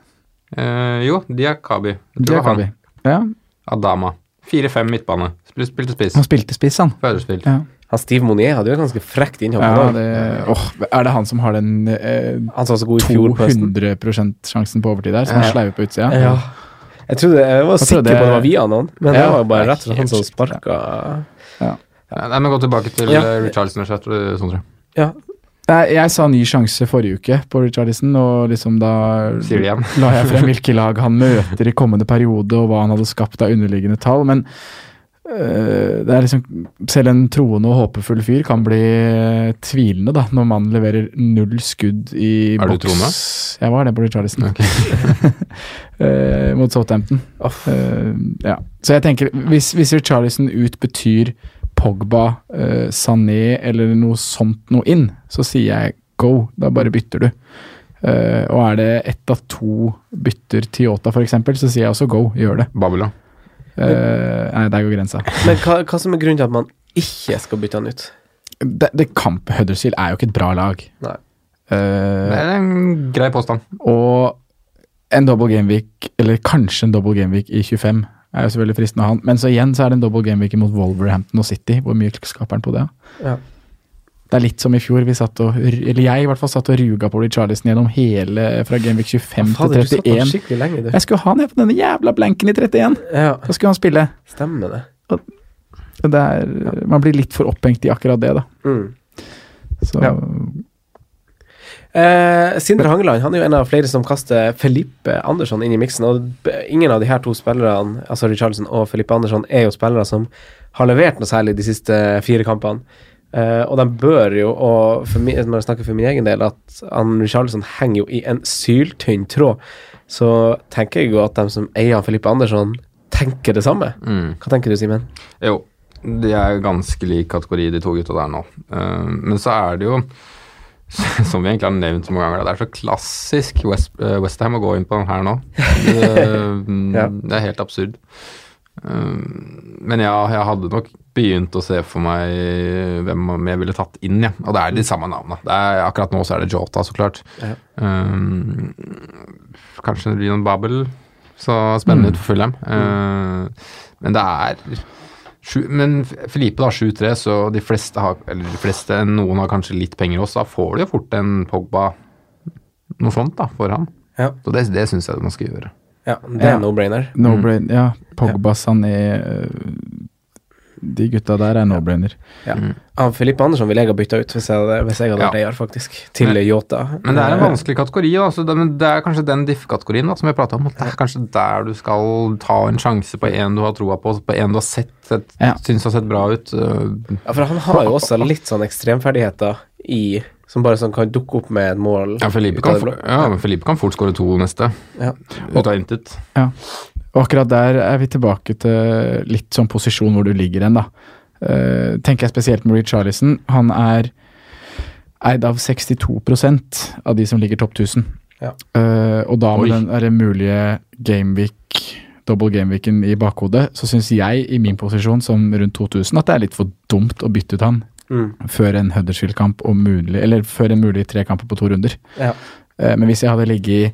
Uh, jo, Diakabi. Abi. Diak Abi. Ja, Adama. 4-5 midtbane. Spilte, spiss. han spilte spiss, han. Ja, Han Steve Monier hadde jo et ganske frekt innhopp. ja det, åh, er det han som har den eh, Han som var så god i fjor på høsten. 200 sjansen på overtid der, som Ja. han sleiver på utsida? Ja. Jeg, trodde, jeg var Jeg sikker det... på det var via noen, men det var jo bare rett og slett han som sparka ja. Nei, men Gå tilbake til Ja. ja. Richarlison, og Sondre. Ja. Jeg sa ny sjanse forrige uke på Richarlison, og liksom da la jeg frem hvilke lag han møter i kommende periode, og hva han hadde skapt av underliggende tall. Men det er liksom Selv en troende og håpefull fyr kan bli tvilende da, når man leverer null skudd i Er du boks. troende? Jeg var det på Charleston Ok. Eh, mot Southampton. Oh. Eh, ja. Så jeg tenker, hvis, hvis Richarlison ut betyr Pogba, eh, Sané eller noe sånt noe inn, så sier jeg go. Da bare bytter du. Eh, og er det ett av to bytter til Yota f.eks., så sier jeg også go. Gjør det. Babylon. Eh, nei, der går grensa. Men hva, hva som er grunnen til at man ikke skal bytte han ut? Det, det kamp Huddersfield er jo ikke et bra lag. Nei. Uh, Det er en grei påstand. Og en double gameweek, eller kanskje en double gameweek i 25, er jo selvfølgelig fristende å ha han. Men så igjen så er det en double gameweek mot Wolverhampton og City. Hvor mye skaper han på det? Ja. Det er litt som i fjor, vi satt og, eller jeg i hvert fall satt og ruga på Richarlison gjennom hele fra gameweek 25 Fader, du til satt han 31. lenge. Jeg skulle ha ned på denne jævla blanken i 31! Ja, Da skulle han spille. stemmer det. Og Det er, man blir litt for opphengt i akkurat det, da. Mm. Så Ja. Eh, Sindre Hangeland han er jo en av flere som kaster Felipe Andersson inn i miksen. Og ingen av de her to spillerne, altså Richarlison og Felipe Andersson, er jo spillere som har levert noe særlig de siste fire kampene. Eh, og de bør jo, og for min, når jeg snakker for min egen del, at han Richarlison henger jo i en syltynn tråd. Så tenker jeg jo at de som eier han Filippe Andersson, tenker det samme. Mm. Hva tenker du, Simen? Jo, de er ganske lik kategori, de to gutta der nå. Uh, men så er det jo, som vi egentlig har nevnt så mange ganger, det er så klassisk West, uh, Westham å gå inn på den her nå. Det, Ja. det er helt absurd. Eh, men ja, jeg hadde nok begynt å se for meg hvem jeg ville tatt inn, ja. Og det er de samme navnene. Akkurat nå så er det Jota, så klart. Ja. Um, kanskje det blir noen Babel. Så spennende ut for Fulham. Eh, men det er Men Filipe da, 7-3, så de fleste har Eller de fleste, noen har kanskje litt penger også. Da får du jo fort en Pogba noe sånt da, for han. Ja. Så det, det syns jeg man skal gjøre. Ja, det er Ja. no-brainer. No Mm. ja. Pogba, Sané øh, De gutta der er no-brainer. Ja. Han Filippe Andersson ville jeg ha bytta ut hvis jeg hadde, hvis jeg hadde vært Ja. eier, faktisk. Til Men- Yota. Men det er en Eh, vanskelig kategori. Da. Så det, men det er kanskje den diff-kategorien som jeg prata om. At det er kanskje der du skal ta en sjanse på en du har troa på, på en du har sett, sett Ja. syns har sett bra ut. Uh, Ja, for han har jo også litt sånn ekstremferdigheter i Som bare sånn kan dukke opp med et mål. Ja, Felipe kan, for- ja, Felipe kan fort skåre to neste. Ja. Ut av intet. Ja. Og akkurat der er vi tilbake til litt sånn posisjon hvor du ligger hen, da. Uh, tenker jeg spesielt med Reed Charlison. Han er eid av 62% av de som ligger topp 1000. Ja. Uh, og da med Oi. den er det mulige gameweek, double gameweeken i bakhodet, så syns jeg i min posisjon som rundt 2000 at det er litt for dumt å bytte ut han Mm. før en Huddersfield-kamp og mulig, eller før en mulig tre kamper på to runder. Ja. Eh, Men hvis jeg hadde ligget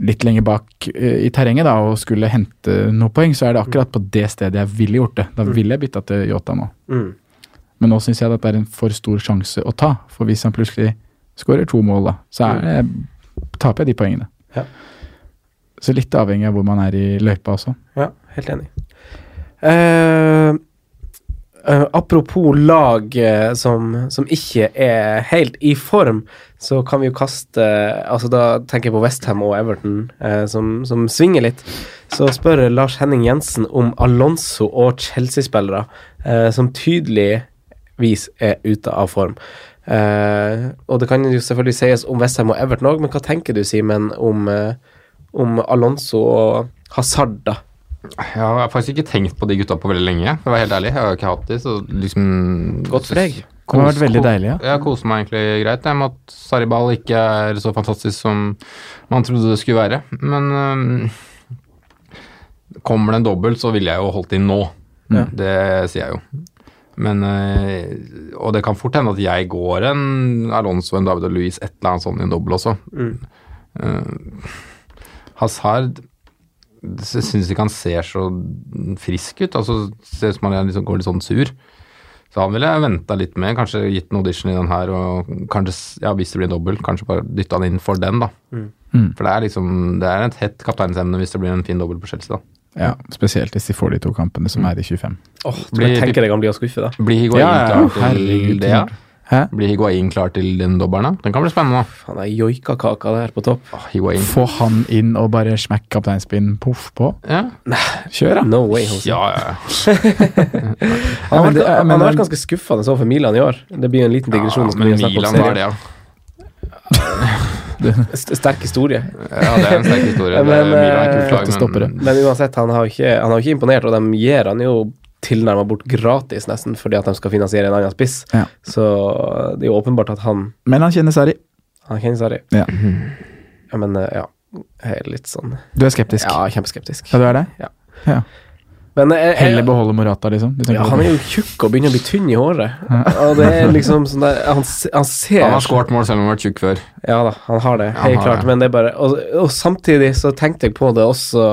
litt lenger bak eh, i terrenget da, og skulle hente noen poeng, så er det akkurat på det stedet jeg ville gjort det. Da ville jeg bytta til Yota nå. Mm. Men nå syns jeg at det er en for stor sjanse å ta. For hvis han plutselig skårer to mål, da, så det, taper jeg de poengene. Ja. Så litt avhengig av hvor man er i løypa også. Ja, helt enig. Eh, eh, apropos lag uh, som, som ikke er helt i form, så kan vi jo kaste altså Da tenker jeg på Westham og Everton, eh, som, som svinger litt. Så spør Lars Henning Jensen om Alonso og Chelsea-spillere eh, som tydeligvis er ute av form. Eh, og det kan jo selvfølgelig sies om Westham og Everton òg, men hva tenker du, Simen, om, eh, om Alonso og Hazard, da? Jeg har faktisk ikke tenkt på de gutta på veldig lenge, for å være helt ærlig. Jeg har ikke hatt de, så liksom Godt preg. Det har vært veldig deilig, ja. Jeg koser meg egentlig greit jeg, med at Saribal ikke er så fantastisk som man trodde det skulle være. Men um, kommer det en dobbelt, så ville jeg jo holdt inn nå. Ja. Det sier jeg jo. Men øh, Og det kan fort hende at jeg går en Alonso, en David og Louise, et eller annet sånt i en dobbel også. Mm. Uh, Hazard jeg syns ikke han ser så frisk ut. altså Ser ut som han er liksom, går litt sånn sur. Så han ville jeg venta litt med, kanskje gitt en audition i den her, og kanskje, ja, hvis det blir en dobbel, kanskje bare dytta han inn for den, da. Mm. For det er liksom Det er et hett kapteinsemne hvis det blir en fin dobbel på Chelsea, da. ja. Spesielt hvis de får de to kampene som er i 25. Åh, oh, tenker deg om de å skuffe, da. Blir Higuain Ja, ja, klar til herregud, det? Ja? Hæ? Blir Higuain klar til den dobbelen? Den kan bli spennende. Han er joikakaka der på topp. Oh, Få han inn og bare smekk kapteinspinn poff på. Ja, Kjør, da! No way, Jose. ja, ja. Han, har vært, han har vært ganske skuffende sånn for Milan i år. Det blir en liten digresjon. ja men Milan, var det, ja? Sterk historie. Ja, det er en sterk historie. men, Det- Milan er kult lag, men Men uansett, han har jo ikke, han har ikke imponert, og de gir han jo tilnærma bort gratis, nesten, fordi at de skal finansiere en annen spiss. Ja. Så det er jo åpenbart at han Men han kjenner Sarri. Han kjenner Sarri. Ja. Ja, men eh, ja. Jeg er litt sånn Du er skeptisk? Ja, kjempeskeptisk. Ja, du er det? Ja. ja. Men jeg, jeg, Heller beholde Morata, liksom? Ja, han er jo tjukk og begynner å bli tynn i håret. Og det er liksom sånn der Han, han ser han har skåret mål selv om han har vært tjukk før. Ja da, han har det, helt klart. det. Men det er bare og, og samtidig så tenkte jeg på det også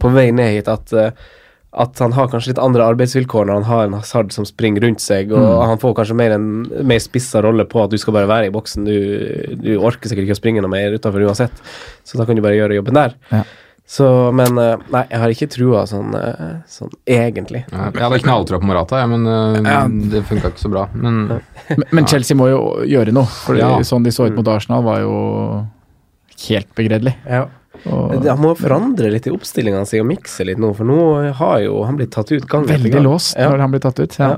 på vei ned hit, at eh, at han har kanskje litt andre arbeidsvilkår når han har en Hazard som springer rundt seg, og Mm. han får kanskje mer en mer spissa rolle på at du skal bare være i boksen. Du, du orker sikkert ikke å springe noe mer utafor uansett, så da kan du bare gjøre jobben der. Ja. Så, men eh, nei, jeg har ikke trua sånn, eh, sånn egentlig. Ja, Jeg hadde knalltrua på Morata, ja, men øh, Ja. det funka ikke så bra. Men Men, men Chelsea må jo gjøre noe. For Ja. sånn de så ut mot Arsenal, var jo helt begredelig. Ja. Og Han må forandre litt i oppstillinga si og mikse litt nå, for nå har jo han blitt tatt ut gang veldig gang. låst Ja. når han blir tatt ut. Ja.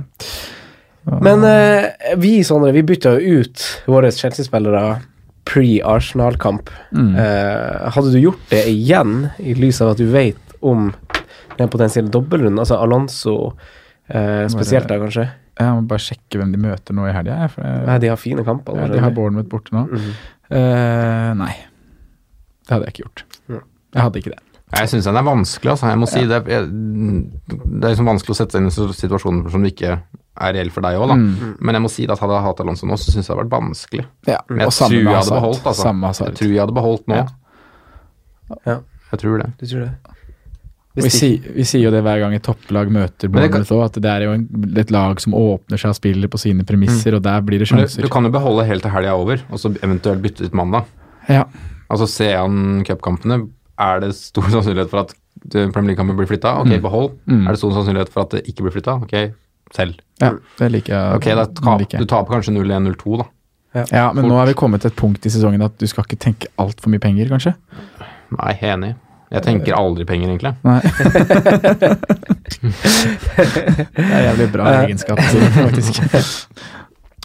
Men eh, vi Sondre, vi bytta jo ut våre Chelsea-spillere pre-Arsenal-kamp. Mm. Eh, hadde du gjort det igjen, i lys av at du vet om den potensielle dobbeltrunden. Altså Alonso eh, spesielt, da, kanskje. Jeg må bare sjekke hvem de møter nå i helga. de har fine kamper. Ja, de har Bournemouth borte nå. Mm. Eh, nei. Det hadde jeg ikke gjort. Jeg hadde ikke det. Jeg syns den er vanskelig, altså. Jeg må si det. Jeg, det er liksom vanskelig å sette seg inn i situasjoner som ikke er reell for deg òg, da. Mm. Men jeg må si at hadde jeg hatt Alonso nå, så syns jeg det hadde vært vanskelig. Ja, Men jeg tror jeg hadde beholdt, altså. Jeg tror jeg hadde beholdt nå. Ja. Ja. Jeg tror det. Du tror det? Vi, sier- vi sier jo det hver gang et topplag møter Bournemouth òg, at det er jo en, et lag som åpner seg og spiller på sine premisser, og der blir det Men du, sjanser. du kan jo beholde helt til helga er over, og så eventuelt bytte ut mandag. Ja. Altså se an cupkampene. Er det stor sannsynlighet for at eh, Premier League-kampen blir flytta? Ok, Mm. behold. Mm. Er det stor sannsynlighet for at det ikke blir flytta? Ok, selv. ja, det liker jeg. Ok, da tap, liker du taper kanskje 0-1-0-2, da. Ja, men fort. nå er vi kommet til et punkt i sesongen at du skal ikke tenke altfor mye penger, kanskje? Nei, enig. Jeg tenker aldri penger, egentlig. Nei. det er jævlig bra egenskap, faktisk.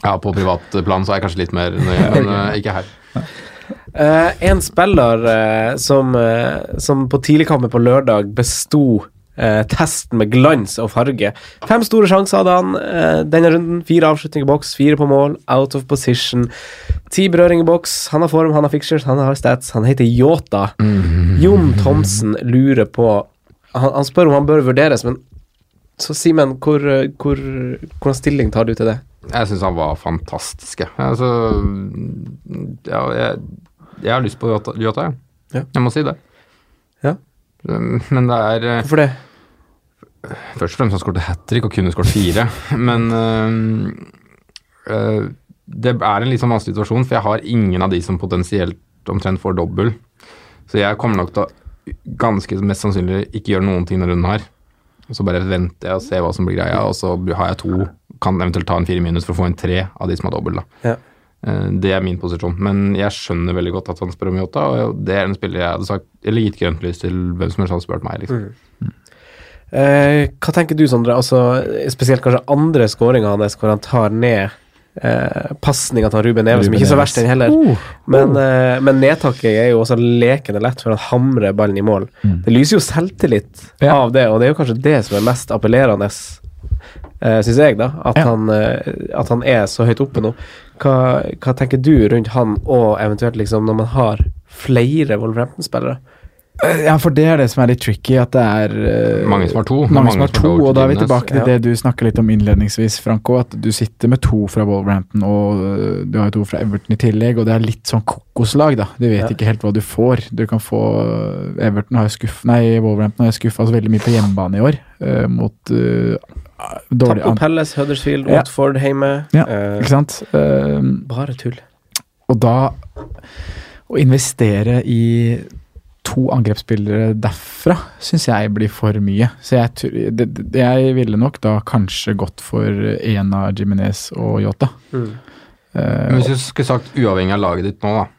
Ja, på privat plan så er jeg kanskje litt mer nøye, men eh, ikke her. Eh, en spiller uh, som, uh, som på tidligkampen på lørdag besto testen med glans og farge. Fem store sjanser hadde han denne runden. Fire avslutninger i boks, fire på mål, out of position. Ti berøringer i boks. Han har form, han har fixtures, han har stats. Han heter Yota. Jon Thomsen lurer på han, han spør om han bør vurderes, men så Simen, hvor, hvor, hvordan stilling tar du til det? Jeg syns han var fantastisk. Altså, ja, jeg, jeg har lyst på Jota, Jota jeg. Ja. Jeg må si det. Ja. Men det er eh, Hvorfor det? Først og fremst han skåret hat trick og kunne skåret fire, men øh, øh, det er en litt sånn vanskelig situasjon, for jeg har ingen av de som potensielt omtrent får dobbel. Så jeg kommer nok til å ganske mest sannsynlig ikke gjøre noen ting denne runden her. Og så bare venter jeg og ser hva som blir greia, og så har jeg to, kan eventuelt ta en fire minus for å få en tre av de som har dobbel. da. Ja. Eh, Det er min posisjon, men jeg skjønner veldig godt at han spør om Yota, og det er en spiller jeg hadde sagt, eller gitt grønt lys til hvem som helst hadde spurt meg. liksom. Eh, hva tenker du, Sondre? Altså, spesielt kanskje andre skåringa hans, hvor han tar ned eh, pasninga til Ruben Neves, som ikke er så verst, den heller. Uh, Men, eh, men nedtaket er jo også lekende lett, for han hamrer ballen i mål. Mm. Det lyser jo selvtillit Ja. av det, og det er jo kanskje det som er mest appellerende, uh, syns jeg, da. At, Ja. han, eh, at han er så høyt oppe nå. Hva, hva tenker du rundt han, og eventuelt liksom når man har flere Wolverhampton-spillere? Eh, Ja, for det er det som er litt tricky, at det er eh, Mange som har to. Mange som har to, og da er vi tilbake til Ja. det du snakka litt om innledningsvis, Franco. At du sitter med to fra Wolverhampton, og du har jo to fra Everton i tillegg, og det er litt sånn kokoslag, da. Du vet Ja. ikke helt hva du får. Du kan få Everton har jo skuff... Nei, Wolverhampton har jo skuffa så veldig mye på hjemmebane i år, mot øh, dårlig Tapo an... Pelles, Huddersfield, Ja. Watford hjemme. Ja, Eh, Ikke sant? Uh, bare tull. og da å investere i to angrepsspillere derfra syns jeg blir for mye. Så jeg, det, jeg ville nok da kanskje gått for en av Jiminez og Yota. Mm. Uh, Men hvis du skulle sagt uavhengig av laget ditt nå, da.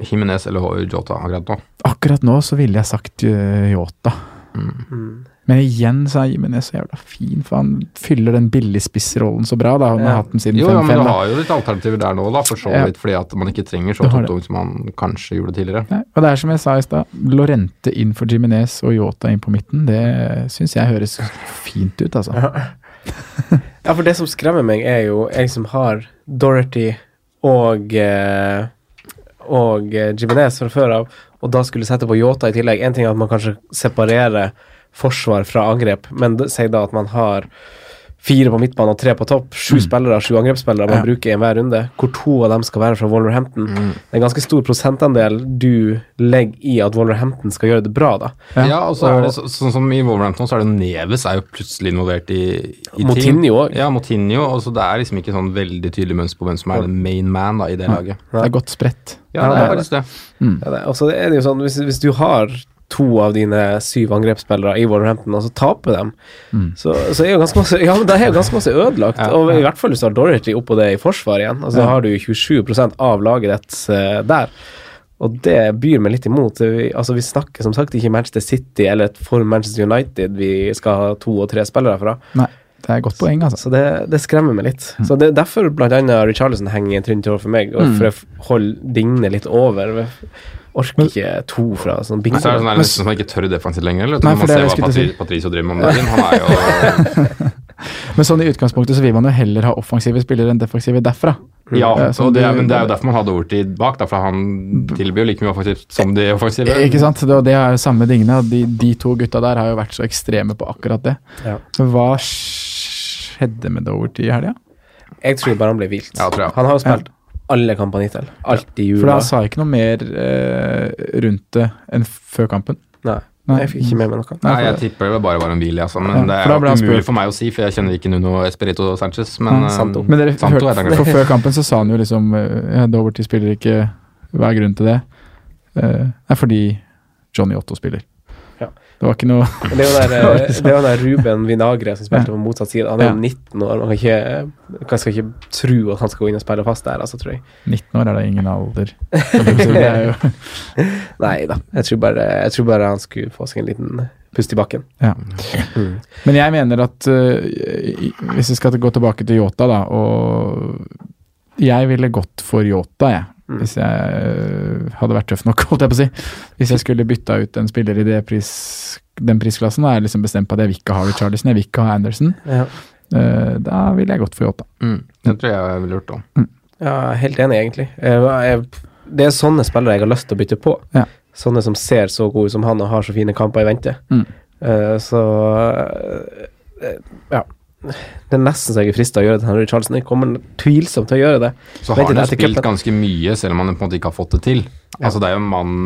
Jimenez eller Jota akkurat nå. akkurat nå så ville jeg sagt Yota. Mm. Mm. Men igjen så er Jimenez så jævla fin, for han fyller den billigspissrollen så bra. da, Han Ja. har hatt den siden 5-5. Jo, ja, men du har jo litt alternativer der nå, da, for så Ja. vidt. Fordi at man ikke trenger så topptung som man kanskje gjorde tidligere. Nei, og det er som jeg sa i stad, Lorente inn for Jimenez og Yota inn på midten, det syns jeg høres fint ut, altså. Ja, for det som skremmer meg, er jo jeg som har Dorothy og eh, og eh, Jimenez fra før av, og da skulle sette på Yota i tillegg. En ting er at man kanskje separerer forsvar fra angrep, men si da at man har fire på midtbanen og tre på topp. Sju spillere, sju angrepsspillere man Ja. bruker i enhver runde, hvor to av dem skal være fra Wolverhampton. Mm. Det er en ganske stor prosentandel du legger i at Wolverhampton skal gjøre det bra, da. Ja, Ja, og så er det så, sånn som i Wolverhampton, så er det Neves er jo plutselig involvert i, i Motinho òg. Ja, Motinho. Og så det er liksom ikke sånn veldig tydelig mønster på hvem som er the main man da, i det laget. Det er godt spredt. Ja, det er faktisk det. Ja, det, og det er jo sånn, hvis, hvis du har to av dine syv angrepsspillere i Wolverhampton, og så taper dem, Mm. så, så er jo ganske masse Ja, da er jo ganske masse ødelagt. Ja, og i hvert fall hvis du har Dorothy oppå det i forsvar igjen. Altså, Da har du 27 av laget ditt uh, der. Og det byr meg litt imot. Vi, altså, vi snakker som sagt ikke Manchester City eller et for Manchester United vi skal ha to og tre spillere fra. Nei. Det er et godt poeng, altså. Så det, det skremmer meg litt. Så det er derfor annet Richarlison henger i en trinn tråd for meg, og Mm. for å holde dingene litt over. Jeg orker ikke to fra sånn bing. Men så er det sånn nesten som han ikke tør defensivt lenger. Eller? Nei, for man det er ser hva jeg skulle Patri, til Patricio driver med om dagen. Han er jo Men sånn i utgangspunktet så vil man jo heller ha offensive spillere enn defensive derfra. Ja, Eh, og det, men det er jo derfor man hadde Ortid bak, da, for han tilbyr jo like mye offensivt som de offensive. Ikke sant? Det, og det er samme dingene. De, de to gutta der har jo vært så ekstreme på akkurat det. Ja. Men hva skjedde med Doverty i helga? Jeg tror bare han ble vilt. Ja, tror jeg. Han har jo spilt alle kampene hittil. Alt i For han sa ikke noe mer eh, rundt det enn før kampen. Nei, Nei. jeg fikk ikke med meg noe. Nei, jeg tipper det bare var en hvil, altså. Men Ja, det er jo umulig spurt. for meg å si, for jeg kjenner ikke Nuno Esperito Sanchez. Men Ja, eh, Santo. Men dere Santo hørte, han for før kampen så sa han jo liksom eh, ja, Doverty spiller ikke. Hva er grunnen til det? Eh, Det er fordi Johnny Otto spiller. Ja. Det var ikke noe Det er jo der, eh, er der Ruben Vinagre som spilte på motsatt side. Han er Ja. jo 19 år. Man kan ikke, man skal ikke tro at han skal gå inn og spille fast der, altså, tror jeg. 19 år er det ingen alder. Er Nei da. Jeg tror bare, jeg tror bare han skulle få seg en liten pust i bakken. ja. Mm. Men jeg mener at uh, hvis vi skal gå tilbake til Yota, da, og jeg ville gått for Yota, jeg. Mm. Hvis jeg øh, hadde vært tøff nok, holdt jeg på å si. Hvis jeg skulle bytta ut en spiller i det pris, den prisklassen, da er jeg liksom bestemt på at jeg vil ikke ha Richarlison, jeg vil ikke ha Anderson. Ja. Eh, da ville jeg gått for Yota. mm, det tror jeg jeg ville gjort òg. Ja, helt enig, egentlig. Jeg, det er sånne spillere jeg har lyst til å bytte på. Ja. Sånne som ser så gode ut som han og har så fine kamper i vente. Mm. Eh, så eh, ja. Det er nesten så jeg er frista å gjøre det til Henry Charleston. Jeg kommer tvilsomt til å gjøre det. Så har han spilt ganske mye, selv om han på en måte ikke har fått det til. Altså Det er jo en mann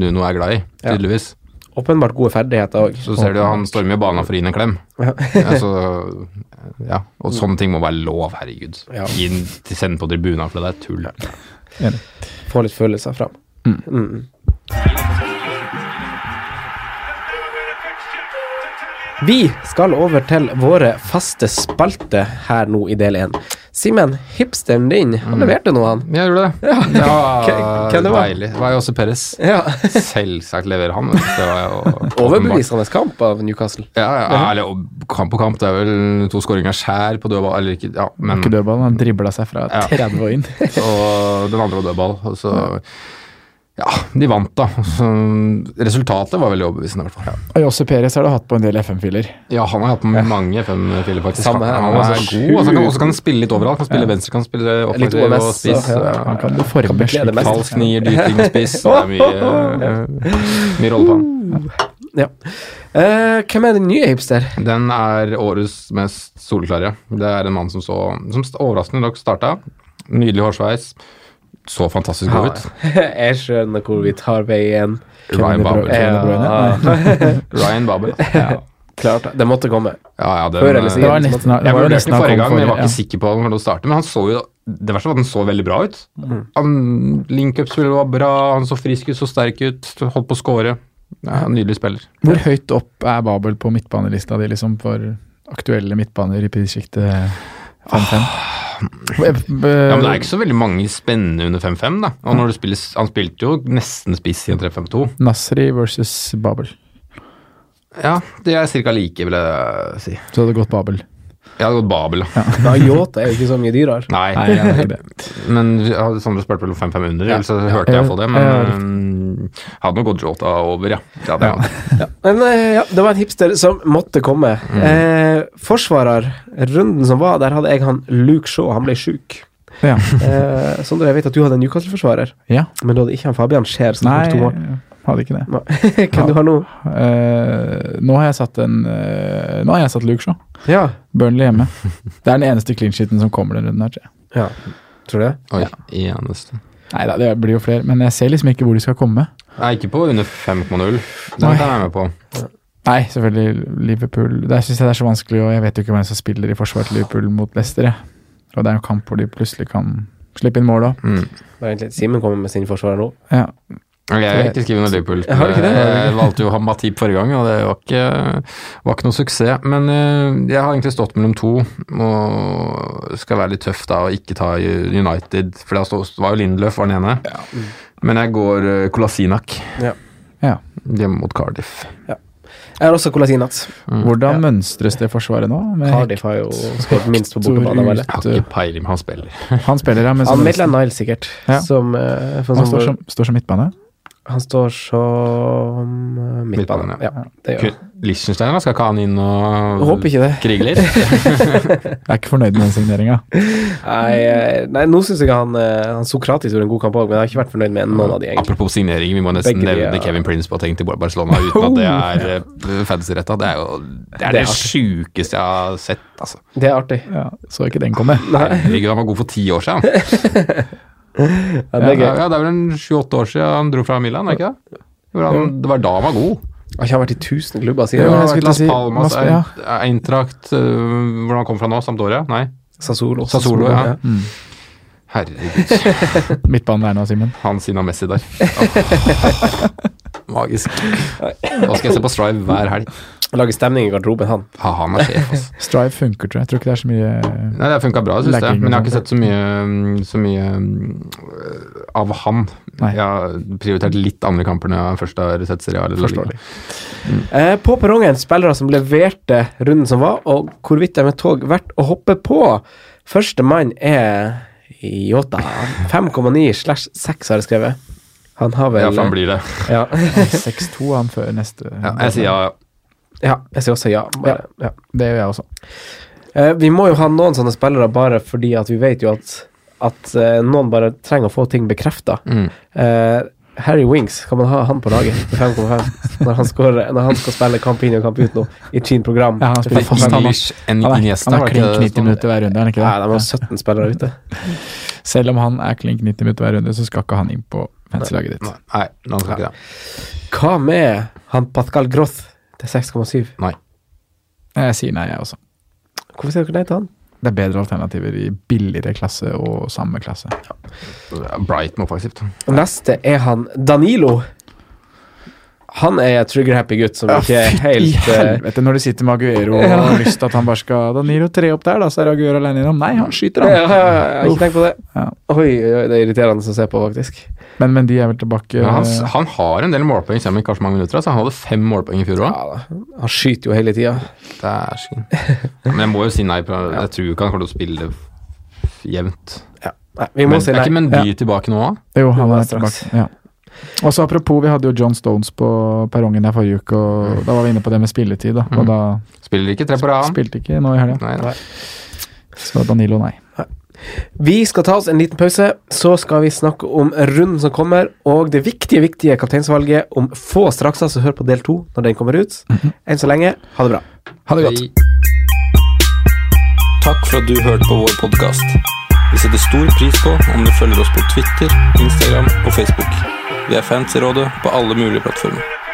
Nuno er glad i, Ja. tydeligvis. Åpenbart gode ferdigheter òg. Så ser du han stormer jo banen for å gi inn en klem. Ja. altså, ja. Og sånne ting må være lov, herregud. Ja. Til sende på tribunen, for det er tull. Få litt følelser fram. Mm. Mm. Vi skal over til våre faste spalter her nå i del én. Simen, hipsteren din, han leverte noe, han. Jeg gjorde det. Ja, Hvem- det var? Deilig. Det var jo også Perez. Ja. Selvsagt leverer han. Det var jo Overbevisende kamp av Newcastle. Ja, ja, eller kamp og kamp. Det er vel to skåringer skjær på dødball, eller ikke Ja, men Ikke dødball, han dribla seg fra Ja. 30 og inn. Og den andre var dødball. Og så Ja, de vant, da. Så, resultatet var veldig overbevisende, i hvert fall. Ja. Josse Perez har du hatt på en del FM-filer. Ja, han har hatt med mange FM-filer, faktisk. Samme her, Han, han er, er god. Og så kan, også kan han spille litt overalt. Kan spille venstre, kan spille offensiv og spiss. ja. ja. Han kan forme slik. Falsk nier, dyting, og spiss. Det er mye, mye rolle på han. Ja. Uh, hvem er den nye hipster? Den er årets mest soleklare. Det er en mann som så Som overraskende nok starta. Nydelig hårsveis. Så fantastisk god ut. Jeg skjønner hvor vi tar veien. Ryan Babel. Ja. Ryan Babel. Ja, klart. Det måtte komme. Ja, ja, den, Før eller siden. Det var nesten, det Jeg var jo vurderte den forrige gang, men jeg var ikke sikker på når det startet. Men han så jo Det verste var at han så veldig bra ut. Mm. Han Link-up-spillet var bra, han så frisk ut, så sterk ut, holdt på å score. Ja, nydelig spiller. Hvor høyt opp er Babel på midtbanelista di liksom for aktuelle midtbaner i prissjiktet 5-5? Ja, men Det er ikke så veldig mange spennende under 5-5, da. Og når du spiller, Han spilte jo nesten spiss i en 3-5-2. Nasri versus Babel. Ja, det er ca. like, vil jeg si. Så hadde det gått Babel. Jeg hadde gått Babel, da. Ja, Yota er jo ikke så mye dyrere. Nei, Nei, jeg vet ikke det. men hadde Sondre spurt mellom om 5-5 Ja. så hørte jeg iallfall det. Men ja, eh, hadde nok gått Jota over, ja. Det hadde jeg. Ja. Men eh, ja, det var en hipster som måtte komme. Mm. Eh, forsvarer, runden som var, der hadde jeg han Luke Shaw. Han ble sjuk. Ja. Eh, Sondre, jeg vet at du hadde en Newcastle-forsvarer, ja. men du hadde ikke han Fabian Scheer. som Nei, tok to mål. hadde ikke det. Hvem du har nå? Eh, nå har jeg satt en eh, Nå har jeg satt Luke Shaw. Ja. Burnley hjemme. Det er den eneste clean sheeten som kommer denne runden her, tror jeg. ja. Tror du det? Oi, eneste. Nei da, det blir jo flere, men jeg ser liksom ikke hvor de skal komme. Nei, ikke på under 5,0. Den Nei. jeg med på. Nei, selvfølgelig Liverpool. Der syns jeg det er så vanskelig, og jeg vet jo ikke hvem som spiller i forsvar til Liverpool mot Leicester. jeg. Og det er jo kamp hvor de plutselig kan slippe inn mål òg. Mm. Simen kommer med sin forsvarer nå. Ja. Jeg har ikke skrevet noe Liverpool. Jeg har ikke det. Jeg valgte jo å ha Matip forrige gang, og det var ikke, var ikke noe suksess. Men eh, jeg har egentlig stått mellom to, og skal være litt tøff da og ikke ta United. For det var jo Lindløf var den ene. Men jeg går Kolasinak. Ja. ja. hjemme mot Cardiff. Jeg har også Kolasinac. Hvordan Ja. mønstres det forsvaret nå? Med Cardiff har jo skåret minst på bortebane. Jeg har ikke peiling, han spiller. Han spiller, ja. Men Han som, Maitland Niles, sikkert. Ja. Som, uh, han står som, står som midtbane. Han står som eh, midtbane. Ja. Ja, det gjør han. Liechtenstein. Skal ikke han inn og håper ikke det. krige litt? Jeg er ikke fornøyd med den signeringa. Nei, eh, nei nå syns jeg han, eh, han Sokratis gjorde en god kamp òg, men jeg har ikke vært fornøyd med noen av de, egentlig. Apropos signering, vi må nesten Begge nevne ja. Kevin Prince på ting til Barcelona uten at det er uh, fantasy-retta. Det er jo det, er Det det, er sjukeste jeg har sett, altså. Det er artig. Ja, så ikke den komme. Herregud, han var god for ti år siden. Ja, det er gøy. ja, det er vel en sju-åtte år siden han dro fra Milan, er ikke det? Han, det var da han var god. Har ikke vært i tusen klubber siden? Ja, Las si- Palmas, Mas- ja. Eintracht Hvordan Hvor han kom fra nå? Sampdoria? Nei? Sassolo. Sassolo, Sassolo ja. Mm. Herregud. Midtbanen er nå, Simen. Han Sina Messi der. Åh. Magisk. Nå skal jeg se på Strive hver helg. Lager stemning i garderoben, han. Ha, han er sjef. Strive funker, tror jeg. Jeg tror ikke det er så mye Nei, det har funka bra, syns jeg. Men jeg har ikke sett så mye, mm, så mye mm, av han. Nei. Jeg har prioritert litt andre kamper når jeg først har sett serial. La Eh, på perrongen, spillere som leverte runden som var, og hvorvidt de er tog verdt å hoppe på. Første mann er Yota. 5,9 slash 6 har jeg skrevet. Han har vel Ja, for han blir det. ja. 6-2 han før neste. Ja, jeg sier ja. ja, jeg sier også ja. Bare, ja. Det gjør jeg også. Eh, vi må jo ha noen sånne spillere bare fordi at vi vet jo at, at eh, noen bare trenger å få ting bekrefta. Mm. Harry Wings, kan man ha han på laget til 5,5 når, han scorer- når han skal spille kamp inn og kamp ut nå i Chin program? Ja, han spiller fast, 5,5. han Inish en Han er, Iniesta, han er ikke klink det 90 det minutter hver runde, er han ikke Nei, det? de har 17 spillere ute. Selv om han er klink 90 minutter hver runde, så skal ikke han inn på fancy-laget ditt. Nei, Nei, nei, skal ikke det. Hva med han Pascal Groth til 6,7? Nei. Jeg sier nei, jeg også. Hvorfor sier dere nei til han? Det er bedre alternativer i billigere klasse og samme klasse. Brighton offensivt. Neste er han Danilo. Han er en trigger-happy gutt som ikke er helt eh, helvete, når du sitter med Aguero og har lyst til at han bare skal Da Danilo tre opp der, da, så er Aguero alene innom. Nei, han skyter, han. ja, ja, jeg har ikke tenkt på det. Ja. Oi, oi, det er irriterende å se på, faktisk. Men, men de er vel tilbake ja, han, han har en del målpoeng, selv om ikke har så mange minutter. Altså. Han hadde fem målpoeng i fjor òg. Ja. Han skyter jo hele tida. Dæsken. Men jeg må jo si nei. På, jeg tror ikke han kommer til å spille jevnt. Ja. Nei, vi må Men si er nei. ikke Mendy tilbake nå òg? Jo, han er straks. tilbake. Ja. Og så Apropos, vi hadde jo John Stones på perrongen der forrige uke, og da var vi inne på det med spilletid. da, Og Mm. da Spiller ikke tre på rad. spilte ikke nå i helga. Så Danilo, nei. Vi skal ta oss en liten pause, så skal vi snakke om runden som kommer, og det viktige, viktige kapteinsvalget om få straks, så hør på del to når den kommer ut. Enn så lenge, ha det bra. Ha det godt. Takk for at du hørte på vår podkast. Vi setter stor pris på om du følger oss på Twitter, Instagram og Facebook. Vi er fans i rådet på alle mulige plattformer.